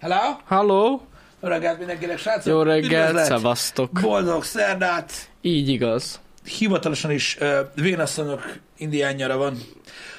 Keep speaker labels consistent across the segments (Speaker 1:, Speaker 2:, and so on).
Speaker 1: Hello?
Speaker 2: Halló?
Speaker 1: Jó reggelt mindenkinek, srácok!
Speaker 2: Jó reggelt, szevasztok.
Speaker 1: Boldog szerdát!
Speaker 2: Így igaz.
Speaker 1: Hivatalosan is uh, vénasszonyok indián nyara van.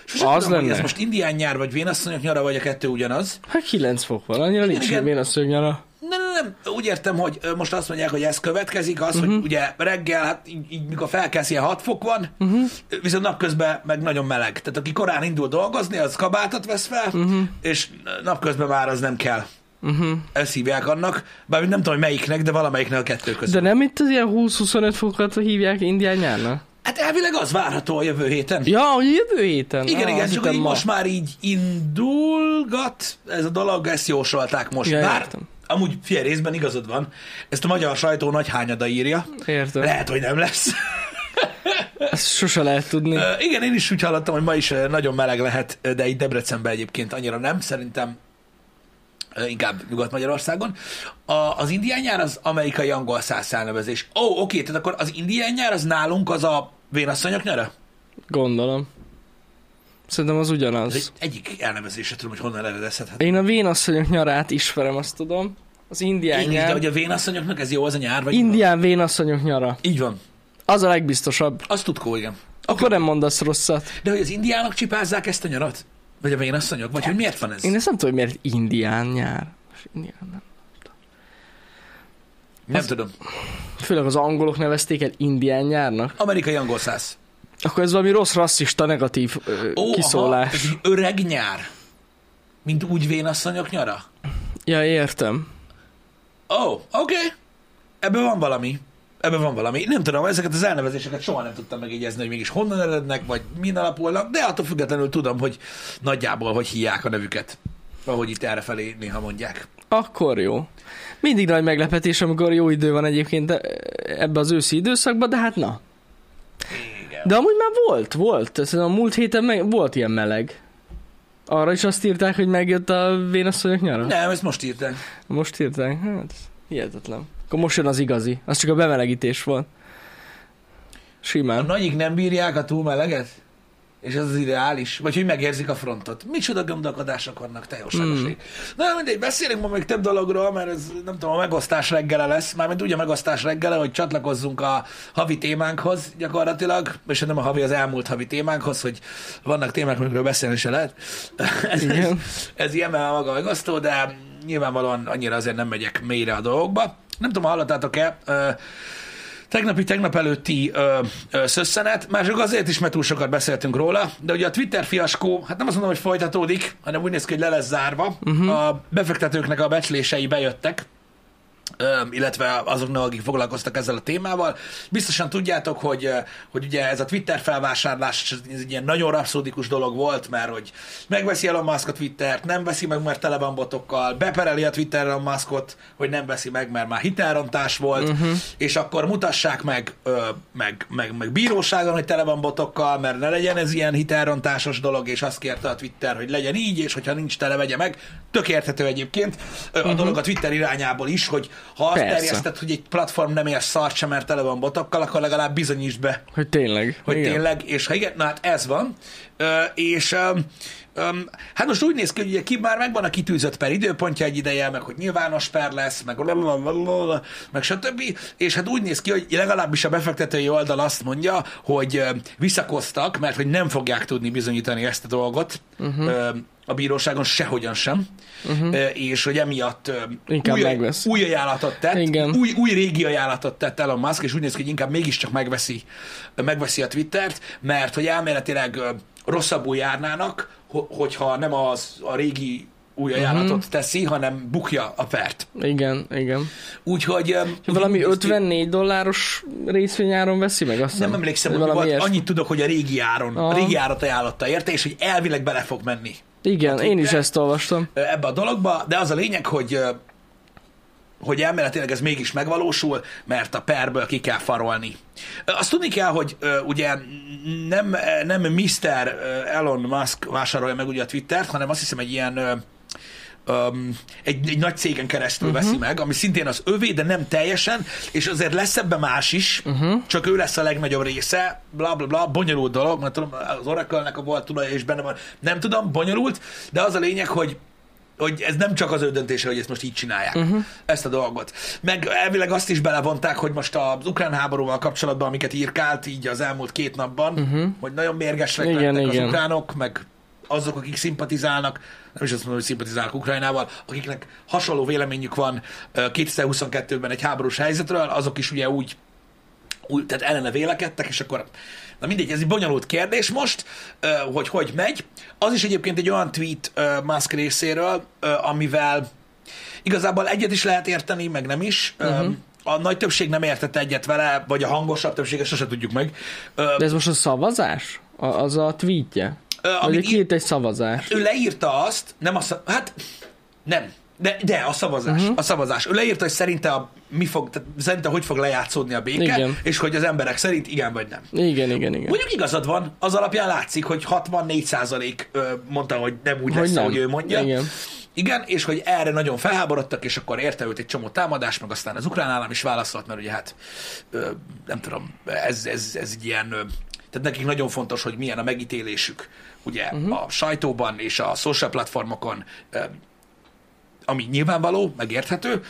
Speaker 1: Sosem
Speaker 2: Az
Speaker 1: tudom, hogy
Speaker 2: lenne.
Speaker 1: ez most indián nyár, vagy vénasszonyok nyara, vagy a kettő ugyanaz.
Speaker 2: Hát 9 fok van, annyira nincs
Speaker 1: igen.
Speaker 2: azt nyara.
Speaker 1: Nem, nem, nem. Úgy értem, hogy most azt mondják, hogy ez következik, az, uh-huh. hogy ugye reggel, hát így, így mikor felkelsz, ilyen 6 fok van, uh-huh. viszont napközben meg nagyon meleg. Tehát aki korán indul dolgozni, az kabátot vesz fel, uh-huh. és napközben már az nem kell. Uh-huh. Ezt hívják annak, bár nem tudom, hogy melyiknek, de valamelyiknek a kettő között.
Speaker 2: De nem itt az ilyen 20-25 fokat hívják indián nyárnak?
Speaker 1: Hát elvileg az várható a jövő héten.
Speaker 2: Ja, hogy jövő héten.
Speaker 1: Igen,
Speaker 2: Ah,
Speaker 1: igen, csak így
Speaker 2: ma.
Speaker 1: most már így indulgat ez a dolog, ezt jósolták most.
Speaker 2: Ja,
Speaker 1: Bár
Speaker 2: értem.
Speaker 1: amúgy fél részben igazad van, ezt a magyar sajtó nagy hányada írja.
Speaker 2: Értem.
Speaker 1: Lehet, hogy nem lesz.
Speaker 2: Ezt sose lehet tudni.
Speaker 1: Ö, igen, én is úgy hallottam, hogy ma is nagyon meleg lehet, de itt Debrecenben egyébként annyira nem, szerintem inkább Nyugat-Magyarországon. A, az indián nyár az amerikai angol száz. Ó, oh, oké, tehát akkor az indián nyár az nálunk az a vénasszonyok nyara?
Speaker 2: Gondolom. Szerintem az
Speaker 1: Ez
Speaker 2: ugyanaz.
Speaker 1: egy, egyik elnevezése tudom, hogy honnan eredezhethet.
Speaker 2: Én a vénasszonyok nyarát ismerem, azt tudom. Az indián
Speaker 1: Én is, de
Speaker 2: nyár.
Speaker 1: hogy a vénasszonyoknak ez jó az a nyár, vagy
Speaker 2: Indián vénasszonyok nyara.
Speaker 1: Így van.
Speaker 2: Az a legbiztosabb.
Speaker 1: Az tudkó, igen.
Speaker 2: Akkor nem mondasz rosszat.
Speaker 1: De hogy az indiánok csipázzák ezt a nyarat? Vagy a vénasszonyok? Vagy hogy miért van ez?
Speaker 2: Én ezt nem tudom, hogy miért indián nyár. Indián nem.
Speaker 1: Nem
Speaker 2: az-
Speaker 1: tudom.
Speaker 2: Főleg az angolok nevezték el indián nyárnak.
Speaker 1: Amerikai angol száz.
Speaker 2: Akkor ez valami rossz, rasszista, negatív ö,
Speaker 1: Ó,
Speaker 2: kiszólás.
Speaker 1: Aha, ez egy öreg nyár. Mint úgy vénasszonyok nyara?
Speaker 2: Ja, értem.
Speaker 1: Ó, oké. Okay. Ebből van valami. Ebből van valami. Nem tudom, ezeket az elnevezéseket soha nem tudtam megjegyezni, hogy mégis honnan erednek, vagy min alapulnak, de attól függetlenül tudom, hogy nagyjából hogy hívják a nevüket. Ahogy itt errefelé néha mondják.
Speaker 2: Akkor jó. Mindig nagy meglepetés, amikor jó idő van egyébként ebbe az őszi időszakban, de hát na.
Speaker 1: Igen.
Speaker 2: De amúgy már volt, volt. Szerintem a múlt héten meg volt ilyen meleg. Arra is azt írták, hogy megjött a vénasszonyok nyara?
Speaker 1: Nem, ezt most írták.
Speaker 2: Most írták? Hát, hihetetlen. Akkor most jön az igazi. Az csak a bemelegítés.
Speaker 1: A
Speaker 2: Simán.
Speaker 1: nagyik nem bírják a túl meleget? És ez az ideális? Vagy hogy megérzik a frontot? Micsoda gondolkodások vannak, te jóságoség. Hmm. Na mindegy, beszélünk ma még több dologról, mert ez nem tudom, a megosztás reggele lesz. Mármint úgy a megosztás reggele, hogy csatlakozzunk a havi témánkhoz gyakorlatilag, és nem a havi, az elmúlt havi témánkhoz, hogy vannak témák, amikről beszélni se lehet. ez, ez,
Speaker 2: Igen.
Speaker 1: ez ilyen mert maga megosztó, de nyilvánvalóan annyira azért nem megyek mélyre a dolgokba. Nem tudom, hallottátok-e, ö, tegnapi, tegnap előtti ö, ö, szösszenet, már csak azért is, mert túl sokat beszéltünk róla, de ugye a Twitter fiaskó, hát nem azt mondom, hogy folytatódik, hanem úgy néz ki, hogy le lesz zárva. Uh-huh. A befektetőknek a becslései bejöttek, illetve azoknak, akik foglalkoztak ezzel a témával. Biztosan tudjátok, hogy, hogy ugye ez a Twitter felvásárlás ez egy ilyen nagyon rapszódikus dolog volt, mert hogy megveszi Elon Musk a Twittert, nem veszi meg, mert tele van botokkal, bepereli a Twitter Elon Muskot, hogy nem veszi meg, mert már hitelrontás volt, uh-huh. és akkor mutassák meg, ö, meg, meg, meg bíróságon, hogy tele van botokkal, mert ne legyen ez ilyen hitelrontásos dolog, és azt kérte a Twitter, hogy legyen így, és hogyha nincs tele, vegye meg. Tök érthető egyébként a uh-huh. dolog a Twitter irányából is, hogy ha azt
Speaker 2: Persze.
Speaker 1: terjeszted, hogy egy platform nem ér szart sem, mert tele van botokkal, akkor legalább bizonyítsd be,
Speaker 2: Hogy tényleg.
Speaker 1: hogy
Speaker 2: igen.
Speaker 1: tényleg, és ha igen, na hát ez van, Ö, és öm, öm, hát most úgy néz ki, hogy ugye ki már megvan a kitűzött per időpontja egy ideje, meg hogy nyilvános per lesz, meg lalalala, meg stb. És hát úgy néz ki, hogy legalábbis a befektetői oldal azt mondja, hogy ö, visszakoztak, mert hogy nem fogják tudni bizonyítani ezt a dolgot uh-huh. A bíróságon sehogyan sem, uh-huh. és hogy emiatt
Speaker 2: Inkább
Speaker 1: új,
Speaker 2: megvesz.
Speaker 1: új ajánlatot tett,
Speaker 2: Igen.
Speaker 1: új, új régi ajánlatot tett Elon Musk, és úgy néz ki, hogy inkább mégiscsak megveszi, megveszi a Twittert, mert hogy elméletileg rosszabbul járnának, ho- hogyha nem az a régi új ajánlatot
Speaker 2: Mhm.
Speaker 1: uh-huh. teszi, hanem bukja a pert.
Speaker 2: Igen, igen.
Speaker 1: Úgyhogy...
Speaker 2: Valami
Speaker 1: néz ki-
Speaker 2: 54 dolláros részvényáron veszi meg azt
Speaker 1: Nem emlékszem, hogy volt,
Speaker 2: ilyesmi.
Speaker 1: annyit tudok, hogy a régi áron, a
Speaker 2: Aha.
Speaker 1: régi árat ajánlotta érte, és hogy elvileg bele fog menni
Speaker 2: Igen, én is ezt olvastam.
Speaker 1: ebbe a dologba, de az a lényeg, hogy hogy elméletileg ez mégis megvalósul, mert a perből ki kell farolni. Azt tudni kell, hogy ugye nem, nem Mr. Elon Musk vásárolja meg ugye a Twittert, hanem azt hiszem egy ilyen um, egy, egy nagy cégen keresztül uh-huh. veszi meg, ami szintén az övé, de nem teljesen, és azért lesz ebben más is, uh-huh. csak ő lesz a legnagyobb része, bla bla bla, bonyolult dolog, mert tudom, az Oracle-nek a volt tulaja és benne van, nem tudom, bonyolult, de az a lényeg, hogy hogy ez nem csak az ő döntése, hogy ezt most így csinálják, uh-huh. ezt a dolgot. Meg elvileg azt is belevonták, hogy most az ukrán háborúval kapcsolatban, amiket írkált így az elmúlt két napban, uh-huh. hogy nagyon mérgesek
Speaker 2: Igen,
Speaker 1: lettek az
Speaker 2: igen.
Speaker 1: ukránok, meg azok, akik szimpatizálnak, nem is azt mondom, hogy szimpatizálnak Ukrajnával, akiknek hasonló véleményük van ö, 2022-ben egy háborús helyzetről, azok is ugye úgy, úgy tehát ellene vélekedtek, és akkor Na mindegy, ez egy bonyolult kérdés most, hogy hogy megy. Az is egyébként egy olyan tweet Musk részéről, amivel igazából egyet is lehet érteni, meg nem is. Uh-huh. A nagy többség nem értett egyet vele, vagy a hangosabb többség, ezt sose tudjuk meg.
Speaker 2: De ez most a szavazás? A, az a tweetje? Vagy
Speaker 1: amit
Speaker 2: két egy szavazás?
Speaker 1: ő leírta azt, nem a szav... hát nem, de, de a szavazás, uh-huh. a szavazás. Ő leírta, hogy szerinte, a, mi fog, tehát szerinte hogy fog lejátszódni a béke,
Speaker 2: Igen.
Speaker 1: és hogy az emberek szerint igen vagy nem.
Speaker 2: Igen, igen, igen.
Speaker 1: Mondjuk igazad van, az alapján látszik, hogy 64 százalék mondta, hogy nem úgy
Speaker 2: Hogy
Speaker 1: lesz,
Speaker 2: nem.
Speaker 1: ahogy ő mondja.
Speaker 2: Igen.
Speaker 1: Igen, és hogy erre nagyon felháborodtak, és akkor érte őt egy csomó támadás, meg aztán az ukrán állam is válaszolt, mert ugye hát nem tudom, ez, ez, ez egy ilyen, tehát nekik nagyon fontos, hogy milyen a megítélésük, ugye uh-huh. a sajtóban és a social platformokon, ami nyilvánvaló, megérthető.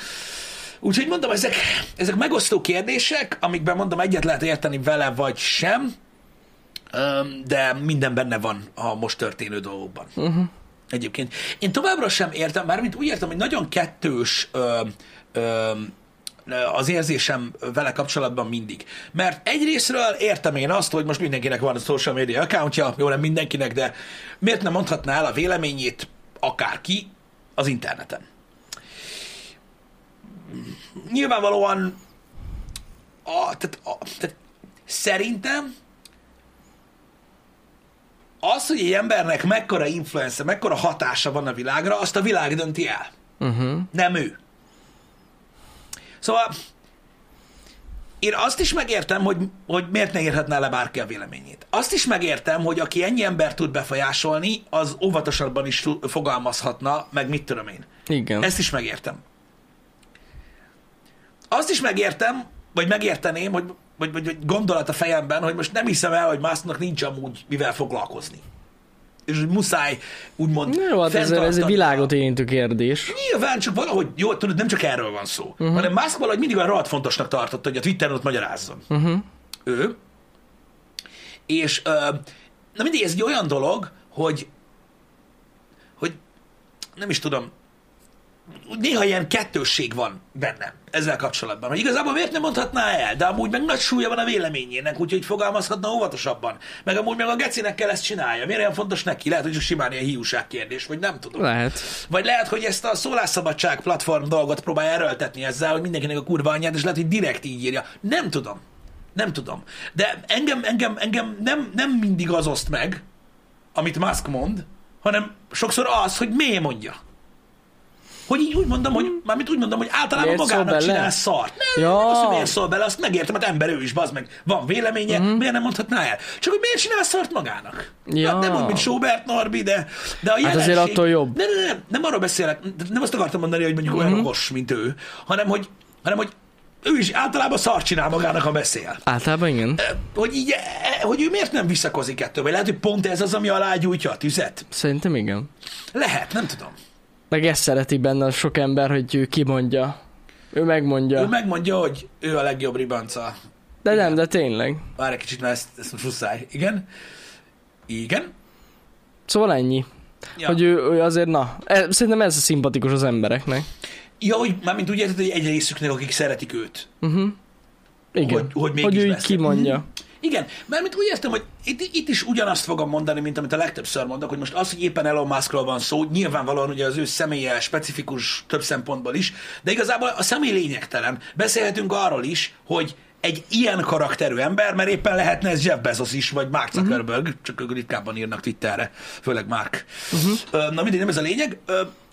Speaker 1: Úgyhogy mondom, ezek, ezek megosztó kérdések, amikben mondom, egyet lehet érteni vele, vagy sem, de minden benne van a most történő dolgokban. Uh-huh. Egyébként. Én továbbra sem értem, mármint úgy értem, hogy nagyon kettős ö, ö, az érzésem vele kapcsolatban mindig. Mert egyrésztről értem én azt, hogy most mindenkinek van a social media accountja, jó nem mindenkinek, de miért nem mondhatná el a véleményét akárki az interneten? Nyilvánvalóan a, tehát, a, tehát szerintem az, hogy egy embernek mekkora influence, mekkora hatása van a világra, azt a világ dönti el.
Speaker 2: Uh-huh.
Speaker 1: Nem ő. Szóval én azt is megértem, hogy, hogy miért ne írhatná le bárki a véleményét. Azt is megértem, hogy aki ennyi ember tud befolyásolni, az óvatosabban is fogalmazhatna, meg mit tudom én.
Speaker 2: Igen.
Speaker 1: Ezt is megértem. Azt is megértem, vagy megérteném, hogy, vagy, vagy, vagy gondolat a fejemben, hogy most nem hiszem el, hogy Musknak nincs amúgy mivel foglalkozni. És muszáj úgymond
Speaker 2: Jó, hát ez, ez egy világot érintő kérdés.
Speaker 1: Nyilván, csak valahogy, jó, tudod, nem csak erről van szó, uh-huh. hanem Musk valahogy mindig olyan rohadt fontosnak tartotta, hogy a Twitteren ott magyarázzon.
Speaker 2: Uh-huh.
Speaker 1: Ő. És, ö, na mindig ez egy olyan dolog, hogy, hogy nem is tudom, néha ilyen kettősség van bennem ezzel kapcsolatban, hogy igazából miért nem mondhatná el, de amúgy meg nagy súlya van a véleményének, úgyhogy fogalmazhatna óvatosabban. Meg amúgy meg a gecinek kell ezt csinálja. Miért olyan fontos neki? Lehet, hogy csak simán ilyen hiúság kérdés, vagy nem tudom.
Speaker 2: Lehet.
Speaker 1: Vagy lehet, hogy ezt a szólásszabadság platform dolgot próbálja erőltetni ezzel, hogy mindenkinek a kurva anyját, és lehet, hogy direkt így írja. Nem tudom. Nem tudom. De engem, engem, engem nem, nem mindig az oszt meg, amit Musk mond, hanem sokszor az, hogy miért mondja. Hogy így úgy mondom, hogy, mármint úgy mondom, hogy általában
Speaker 2: Miért
Speaker 1: magának csinál szart. Nem,
Speaker 2: Ja.
Speaker 1: nem az, hogy miért szól bele, azt megértem, hát ember ő is, bazd meg. Van véleménye, mm. miért nem mondhatná el? Csak hogy miért csinál szart magának?
Speaker 2: Ja.
Speaker 1: Hát nem úgy, mint Sobert Norbi, de, de a
Speaker 2: Hát azért
Speaker 1: jelenség-
Speaker 2: attól jobb.
Speaker 1: nem, nem, nem, nem arról beszélek, nem azt akartam mondani, hogy mondjuk olyan
Speaker 2: Mhm.
Speaker 1: okos, mint ő, hanem hogy, hanem hogy ő is általában szart csinál magának, ha beszél.
Speaker 2: Általában igen.
Speaker 1: Hogy, így, eh, hogy ő miért nem visszakozik ettől? Vagy lehet, hogy pont ez az, ami alá gyújtja a tüzet?
Speaker 2: Szerintem igen.
Speaker 1: Lehet, nem tudom.
Speaker 2: Meg ezt szereti benne sok ember, hogy ő kimondja. Ő megmondja.
Speaker 1: Ő megmondja, hogy ő a legjobb ribanca.
Speaker 2: De nem, de tényleg.
Speaker 1: Várj egy kicsit, mert ezt, ezt most muszáj. Igen? Igen?
Speaker 2: Szóval ennyi.
Speaker 1: Ja.
Speaker 2: Hogy ő, ő azért, na, e, szerintem ez a szimpatikus az embereknek.
Speaker 1: Ja, hogy mármint úgy érted, hogy egy részüknek, akik szeretik őt.
Speaker 2: Uh-huh. Igen.
Speaker 1: Hogy- hogy mégis
Speaker 2: hogy ő
Speaker 1: beszél.
Speaker 2: kimondja.
Speaker 1: Igen, mert mint úgy értem, hogy itt, itt is ugyanazt fogom mondani, mint amit a legtöbbször mondok, hogy most az, hogy éppen Elon Muskról van szó, nyilvánvalóan ugye az ő személye specifikus több szempontból is, de igazából a személy lényegtelen. Beszélhetünk arról is, hogy egy ilyen karakterű ember, mert éppen lehetne ez Jeff Bezos is, vagy Mark Zuckerberg, uh-huh. csak ők ritkábban írnak Twitterre, főleg Mark. Uh-huh. Na mindegy, nem ez a lényeg.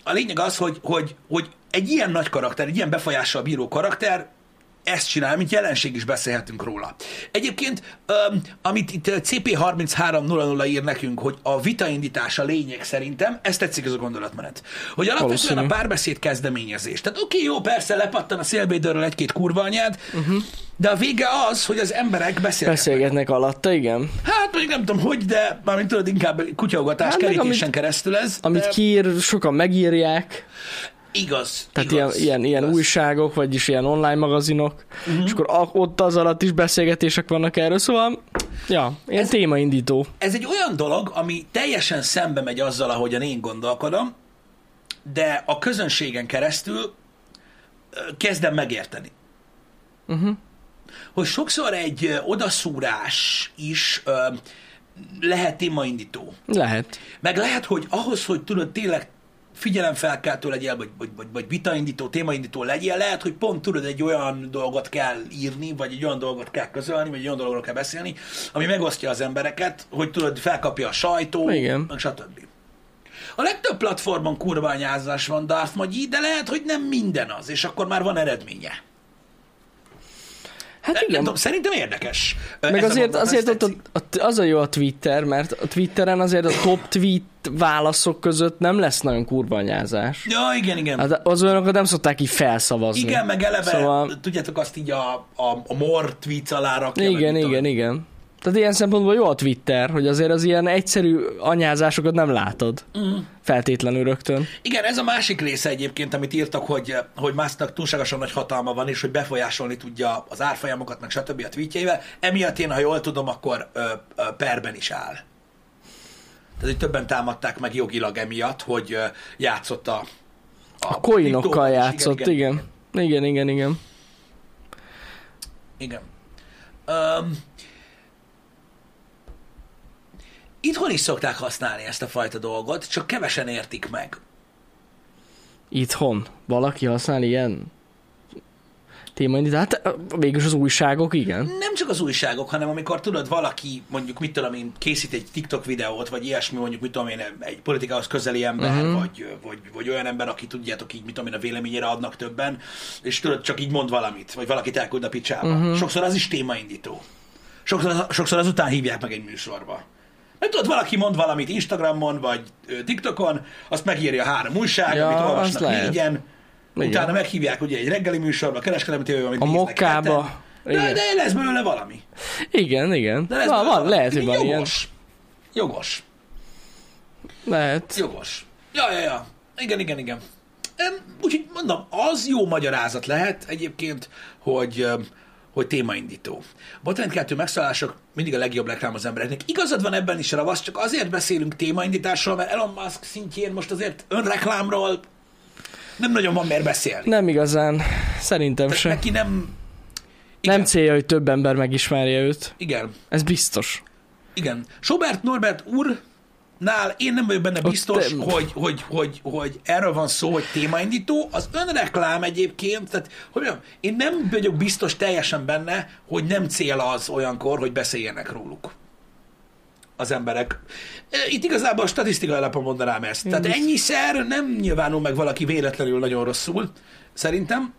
Speaker 1: A lényeg az, hogy, hogy, hogy egy ilyen nagy karakter, egy ilyen befolyással bíró karakter ezt csinál, mint jelenség is beszélhetünk róla. Egyébként, öm, amit itt CP3300 ír nekünk, hogy a vitaindítás a lényeg szerintem, ez tetszik ez a gondolatmenet. Hogy alapvetően
Speaker 2: Valószínű.
Speaker 1: a párbeszéd kezdeményezés. Tehát oké, jó, persze lepattan a szélvédőről egy-két kurva anyád, uh-huh. de a vége az, hogy az emberek beszélnek.
Speaker 2: Beszélgetnek alatta, igen.
Speaker 1: Hát mondjuk nem tudom hogy, de mármint tudod, inkább kutyaugatás
Speaker 2: Hát
Speaker 1: kerítésen
Speaker 2: amit-
Speaker 1: keresztül ez.
Speaker 2: Amit
Speaker 1: de
Speaker 2: kiír, sokan megírják,
Speaker 1: igaz.
Speaker 2: tehát
Speaker 1: igaz,
Speaker 2: ilyen, ilyen, ilyen
Speaker 1: igaz.
Speaker 2: újságok, vagyis ilyen online magazinok, uh-huh. és akkor ott az alatt is beszélgetések vannak erről, szóval, ja, ilyen
Speaker 1: Ez-
Speaker 2: témaindító.
Speaker 1: Ez egy olyan dolog, ami teljesen szembe megy azzal, ahogyan én gondolkodom, de a közönségen keresztül kezdem megérteni.
Speaker 2: Uh-huh.
Speaker 1: Hogy sokszor egy odaszúrás is ö, lehet témaindító.
Speaker 2: Lehet.
Speaker 1: Meg lehet, hogy ahhoz, hogy tudod, tényleg figyelemfelkeltő legyél, vagy, vagy, vagy, vagy vitaindító, témaindító legyél, lehet, hogy pont tudod, egy olyan dolgot kell írni, vagy egy olyan dolgot kell közölni, vagy egy olyan dologról kell beszélni, ami megosztja az embereket, hogy tudod, felkapja a sajtó,
Speaker 2: Igen.
Speaker 1: meg stb. A legtöbb platformon kurványázás van Darth Magyi, de lehet, hogy nem minden az, és akkor már van eredménye.
Speaker 2: Hát
Speaker 1: Nem
Speaker 2: igen,
Speaker 1: tudom, szerintem érdekes.
Speaker 2: meg azért, azért ott a, az a jó a Twitter, mert a Twitteren azért a top tweet válaszok között nem lesz nagyon kurvanyázás.
Speaker 1: Ja, igen, igen.
Speaker 2: Hát az olyanokat nem szokták így felszavazni.
Speaker 1: Igen, meg eleve, szóval... Tudjátok, azt így a, a, a mor tweets alá rakja.
Speaker 2: igen, igen, igen. Tehát ilyen szempontból jó a Twitter, hogy azért az ilyen egyszerű anyázásokat nem látod.
Speaker 1: Mm.
Speaker 2: Feltétlenül rögtön.
Speaker 1: Igen, ez a másik része egyébként, amit írtak, hogy, hogy Musknak túlságosan nagy hatalma van, és hogy befolyásolni tudja az árfolyamokat, meg stb. a tweetjeivel. Emiatt én, ha jól tudom, akkor ö, ö, perben is áll. Tehát, hogy többen támadták meg jogilag emiatt, hogy ö, játszott a...
Speaker 2: A coinokkal
Speaker 1: kriptóval is.
Speaker 2: játszott, igen. Igen, igen, igen.
Speaker 1: Igen. Um, itthon is szokták használni ezt a fajta dolgot, csak kevesen értik meg.
Speaker 2: Itthon valaki használ ilyen témaindít. Hát végülis az újságok, igen.
Speaker 1: Nem csak az újságok, hanem amikor tudod, valaki mondjuk, mit tudom én, készít egy TikTok videót, vagy ilyesmi, mondjuk, mit tudom én, egy politikához közeli ember, uh-huh. vagy, vagy, vagy olyan ember, aki tudjátok így, mit tudom én, a véleményére adnak többen, és tudod, csak így mond valamit, vagy valakit elküld a picsába. Uh-huh. Sokszor az is témaindító. Sokszor, sokszor azután hívják meg egy műsorba. Mert tudod, valaki mond valamit Instagramon, vagy TikTokon, azt megírja három újság,
Speaker 2: Ja,
Speaker 1: amit olvasnak négyen,
Speaker 2: Igen.
Speaker 1: utána meghívják ugye egy reggeli műsorba, kereskedelmi tévében, amit
Speaker 2: A mokkába.
Speaker 1: De, de lesz belőle valami.
Speaker 2: Igen, igen.
Speaker 1: De lesz
Speaker 2: van, van, lehet, hogy van ilyen.
Speaker 1: Jogos. Jogos.
Speaker 2: Lehet.
Speaker 1: Jogos. Ja, ja, ja. Igen, igen, igen. Úgyhogy mondom, az jó magyarázat lehet egyébként, hogy, hogy témaindító. Botránykeltő megszállások mindig a legjobb reklám az embereknek. Igazad van ebben is, Ravasz, csak azért beszélünk témaindításról, mert Elon Musk szintjén most azért önreklámról nem nagyon van miért beszélni.
Speaker 2: Nem igazán. Szerintem
Speaker 1: Tehát
Speaker 2: sem.
Speaker 1: neki nem... Igen,
Speaker 2: Nem célja, hogy több ember megismerje őt.
Speaker 1: igen,
Speaker 2: Ez biztos.
Speaker 1: igen. Sobert Norbert úr Nál én nem vagyok benne biztos,
Speaker 2: te-
Speaker 1: hogy, hogy, hogy, hogy erről van szó, hogy témaindító. Az önreklám egyébként, tehát hogy mondjam, én nem vagyok biztos teljesen benne, hogy nem cél az olyankor, hogy beszéljenek róluk az emberek. E, Itt igazából a statisztikai alapon mondanám ezt. Tehát
Speaker 2: biztos.
Speaker 1: ennyiszer nem nyilvánul meg valaki véletlenül nagyon rosszul, szerintem.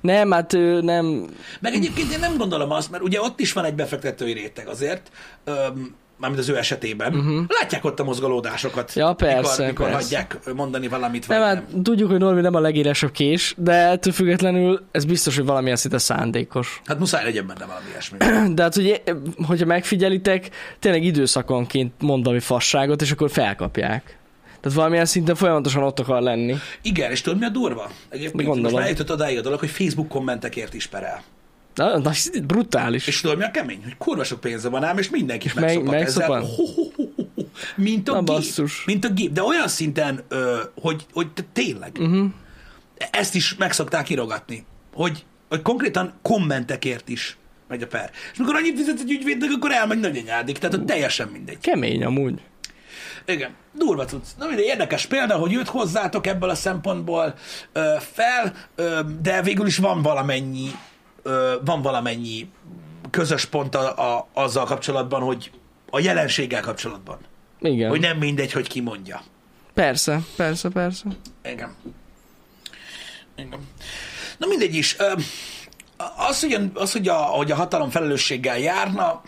Speaker 2: Nem, hát ő nem...
Speaker 1: Meg egyébként én nem gondolom azt, mert ugye ott is van egy befektetői réteg azért, öm, mármint az ő esetében. Uh-huh. Látják ott a mozgalódásokat,
Speaker 2: Mhm. Ja, persze,
Speaker 1: mikor, mikor
Speaker 2: persze.
Speaker 1: hagyják mondani valamit, vagy
Speaker 2: Nem,
Speaker 1: nem.
Speaker 2: hát tudjuk, hogy Norbi nem a legélesebb kés, de ettől függetlenül ez biztos, hogy valamilyen szinte szándékos.
Speaker 1: Hát muszáj legyen benne valami ilyesmi.
Speaker 2: De hát, hogy, hogyha megfigyelitek, tényleg időszakonként mond valami fasságot, és akkor felkapják. Tehát valamilyen szinten folyamatosan ott akar lenni.
Speaker 1: Igen, és tudod mi a durva? Egyébként
Speaker 2: Gondolom.
Speaker 1: most már eljutott odáig a dolog, hogy Facebook kommentekért is perel.
Speaker 2: Na, brutális.
Speaker 1: És tudod mi a kemény? Hogy kurva sok pénze van ám, és mindenki is
Speaker 2: Meg-
Speaker 1: megszopad ezzel. Ho, ho, ho, ho, ho. Mint a
Speaker 2: Na,
Speaker 1: gép.
Speaker 2: basszus.
Speaker 1: Mint a gép. De olyan szinten, ö, hogy, hogy tényleg. Uh-huh. Ezt is meg szokták írogatni. Hogy, hogy konkrétan kommentekért is megy a per. És mikor annyit fizet egy ügyvédnek, akkor elmegy nagyanyádik. Tehát ott teljesen mindegy.
Speaker 2: Kemény amúgy.
Speaker 1: Igen, durva tudsz. Na mindegy, érdekes példa, hogy jött hozzátok ebből a szempontból ö, fel, ö, de végül is van valamennyi, ö, van valamennyi közös pont a, a, azzal kapcsolatban, hogy a jelenséggel kapcsolatban.
Speaker 2: Igen.
Speaker 1: Hogy nem mindegy, hogy ki mondja.
Speaker 2: Persze, persze, persze.
Speaker 1: Igen. Igen. Na mindegy is. Ö, az, hogy, az, hogy, a, hogy a hatalom felelősséggel járna,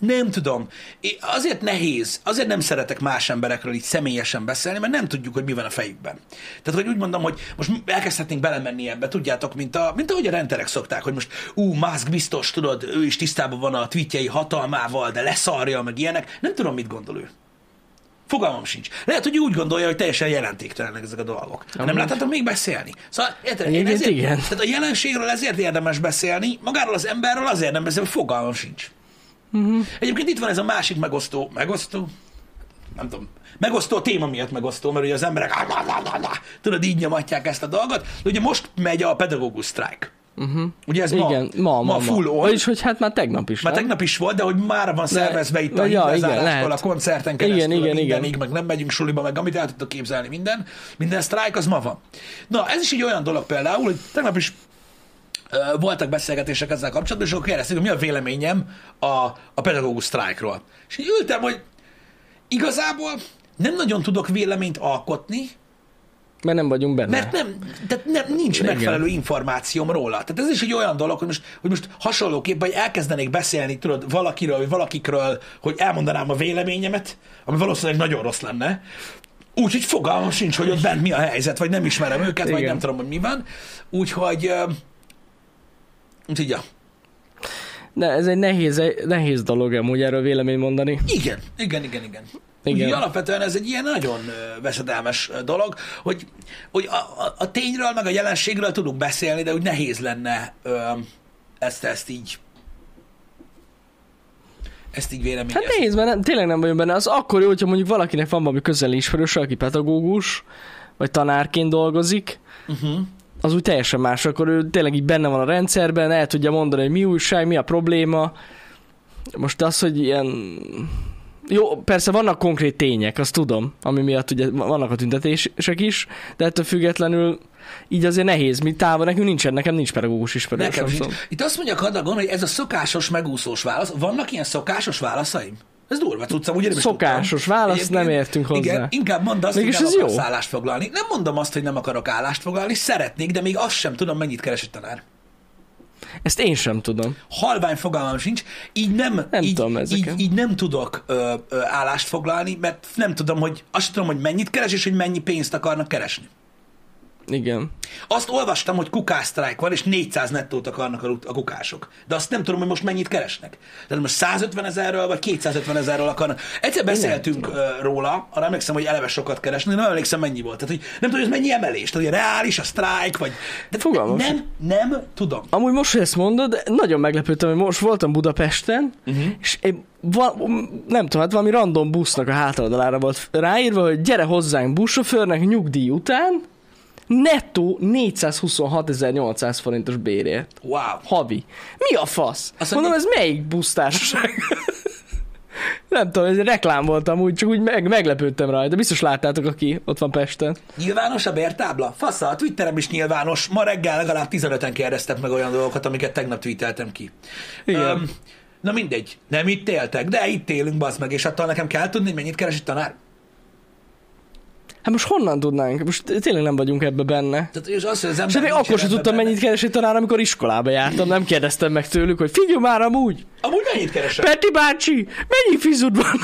Speaker 1: nem tudom. É, azért nehéz, azért nem szeretek más emberekről így személyesen beszélni, mert nem tudjuk, hogy mi van a fejükben. Tehát, hogy úgy mondom, hogy most elkezdhetnénk belemenni ebbe, tudjátok, mint, a, mint ahogy a renderek szokták, hogy most ú, Musk biztos, tudod, ő is tisztában van a tweetjei hatalmával, de leszarja, meg ilyenek. Nem tudom, mit gondol ő. Fogalmam sincs. Lehet, hogy úgy gondolja, hogy teljesen jelentéktelenek ezek a dolgok. Amúgy. Nem láthatok még beszélni. Szóval, érted, én ezért,
Speaker 2: igen.
Speaker 1: Tehát a jelenségről ezért érdemes beszélni, magáról az emberről azért nem beszélni, fogalmam sincs. Uh-huh. Egyébként itt van ez a másik megosztó, megosztó, nem tudom, megosztó téma miatt megosztó, mert ugye az emberek tudod, így nyomatják ezt a dolgot, de ugye most megy a pedagógus sztrájk. Uh-huh. Ugye ez
Speaker 2: igen, ma, ma, ma, ma.
Speaker 1: full on.
Speaker 2: Vagyis, hogy hát már tegnap is.
Speaker 1: Már
Speaker 2: nem?
Speaker 1: tegnap is volt, de hogy már van szervezve itt a
Speaker 2: ja, igen,
Speaker 1: a koncerten keresztül,
Speaker 2: igen, igen,
Speaker 1: mindenig,
Speaker 2: igen.
Speaker 1: meg nem megyünk suliba, meg amit el tudtok képzelni, minden, minden sztrájk az ma van. Na, ez is egy olyan dolog például, hogy tegnap is voltak beszélgetések ezzel kapcsolatban, és akkor kérdezték, hogy mi a véleményem a, a pedagógus sztrájkról. És így ültem, hogy igazából nem nagyon tudok véleményt alkotni,
Speaker 2: mert nem vagyunk benne.
Speaker 1: Mert nem, tehát nem, nincs Igen. megfelelő információm róla. Tehát ez is egy olyan dolog, hogy most, hogy most hasonlóképpen, hogy elkezdenék beszélni, tudod, valakiről, vagy valakikről, hogy elmondanám a véleményemet, ami valószínűleg nagyon rossz lenne, úgyhogy fogalmam sincs, hogy ott bent mi a helyzet, vagy nem ismerem őket, Igen. vagy nem tudom, hogy mi van. Úgyhogy Úgyhogy, ja.
Speaker 2: De ez egy nehéz, nehéz dolog amúgy erről vélemény mondani.
Speaker 1: Igen, igen, igen, igen. Igen. Úgy, alapvetően ez egy ilyen nagyon veszedelmes dolog, hogy, hogy a, a, a tényről, meg a jelenségről tudunk beszélni, de úgy nehéz lenne ö, ezt, ezt így ezt így véleményezni.
Speaker 2: Hát nehéz, mert nem, tényleg nem vagyok benne. Az akkor jó, hogyha mondjuk valakinek van valami közeli ismerős, aki pedagógus, vagy tanárként dolgozik, uh-huh az úgy teljesen más, akkor ő tényleg így benne van a rendszerben, el tudja mondani, hogy mi újság, mi a probléma. Most az, hogy ilyen... Jó, persze vannak konkrét tények, azt tudom, ami miatt ugye vannak a tüntetések is, de ettől függetlenül így azért nehéz, mi távol, nekünk nincsen, nekem nincs pedagógus ismerős.
Speaker 1: Nekem nincs. Itt azt mondja Kadagon, hogy ez a szokásos megúszós válasz. Vannak ilyen szokásos válaszaim? Ez durva tudszam, ugye nem
Speaker 2: Szokásos tudtam. válasz, nem értünk hozzá. Igen,
Speaker 1: inkább mondd azt, Mégis hogy nem akarsz jó. állást foglalni. Nem mondom azt, hogy nem akarok állást foglalni, szeretnék, de még azt sem tudom, mennyit keres egy tanár.
Speaker 2: Ezt én sem tudom.
Speaker 1: Halvány fogalmam sincs, így nem,
Speaker 2: nem,
Speaker 1: így,
Speaker 2: tudom
Speaker 1: így, így nem tudok ö, ö, állást foglalni, mert nem tudom, hogy azt sem tudom, hogy mennyit keres, és hogy mennyi pénzt akarnak keresni.
Speaker 2: Igen.
Speaker 1: Azt olvastam, hogy kukásztrájk van, és 400 nettót akarnak a kukások. De azt nem tudom, hogy most mennyit keresnek. Tehát most 150 ezerről, vagy 250 ezerről akarnak. Egyszer beszéltünk uh, róla, arra emlékszem, hogy eleve sokat keresni, nem emlékszem, mennyi volt. Tehát, hogy nem tudom, hogy ez mennyi emelés. Tehát, hogy reális a sztrájk, vagy... De
Speaker 2: Fogalmam.
Speaker 1: Nem, nem tudom.
Speaker 2: Amúgy most, hogy ezt mondod, nagyon meglepődtem, hogy most voltam Budapesten, uh-huh. és én va, nem tudom, hát valami random busznak a hátoldalára volt ráírva, hogy gyere hozzánk buszsofőrnek nyugdíj után, nettó 426.800 forintos bérért.
Speaker 1: Wow.
Speaker 2: Havi. Mi a fasz? Azt Mondom, ez melyik busztársaság? Nem tudom, ez egy reklám volt úgy, csak úgy meg, meglepődtem rajta. Biztos láttátok, aki ott van Pesten.
Speaker 1: Nyilvános a bértábla? Fasza, a Twitterem is nyilvános. Ma reggel legalább 15-en kérdeztek meg olyan dolgokat, amiket tegnap tweeteltem ki.
Speaker 2: Igen. Um,
Speaker 1: na mindegy, nem itt éltek, de itt élünk, bazd meg, és attól nekem kell tudni, mennyit keres itt tanár.
Speaker 2: Hát most honnan tudnánk? Most tényleg nem vagyunk ebbe benne.
Speaker 1: Tehát, és azt, hogy az ember
Speaker 2: és még akkor sem tudtam, benne. mennyit keresett tanár, amikor iskolába jártam. Nem kérdeztem meg tőlük, hogy figyelj már amúgy.
Speaker 1: Amúgy mennyit keresett?
Speaker 2: Peti bácsi, mennyi fizud van?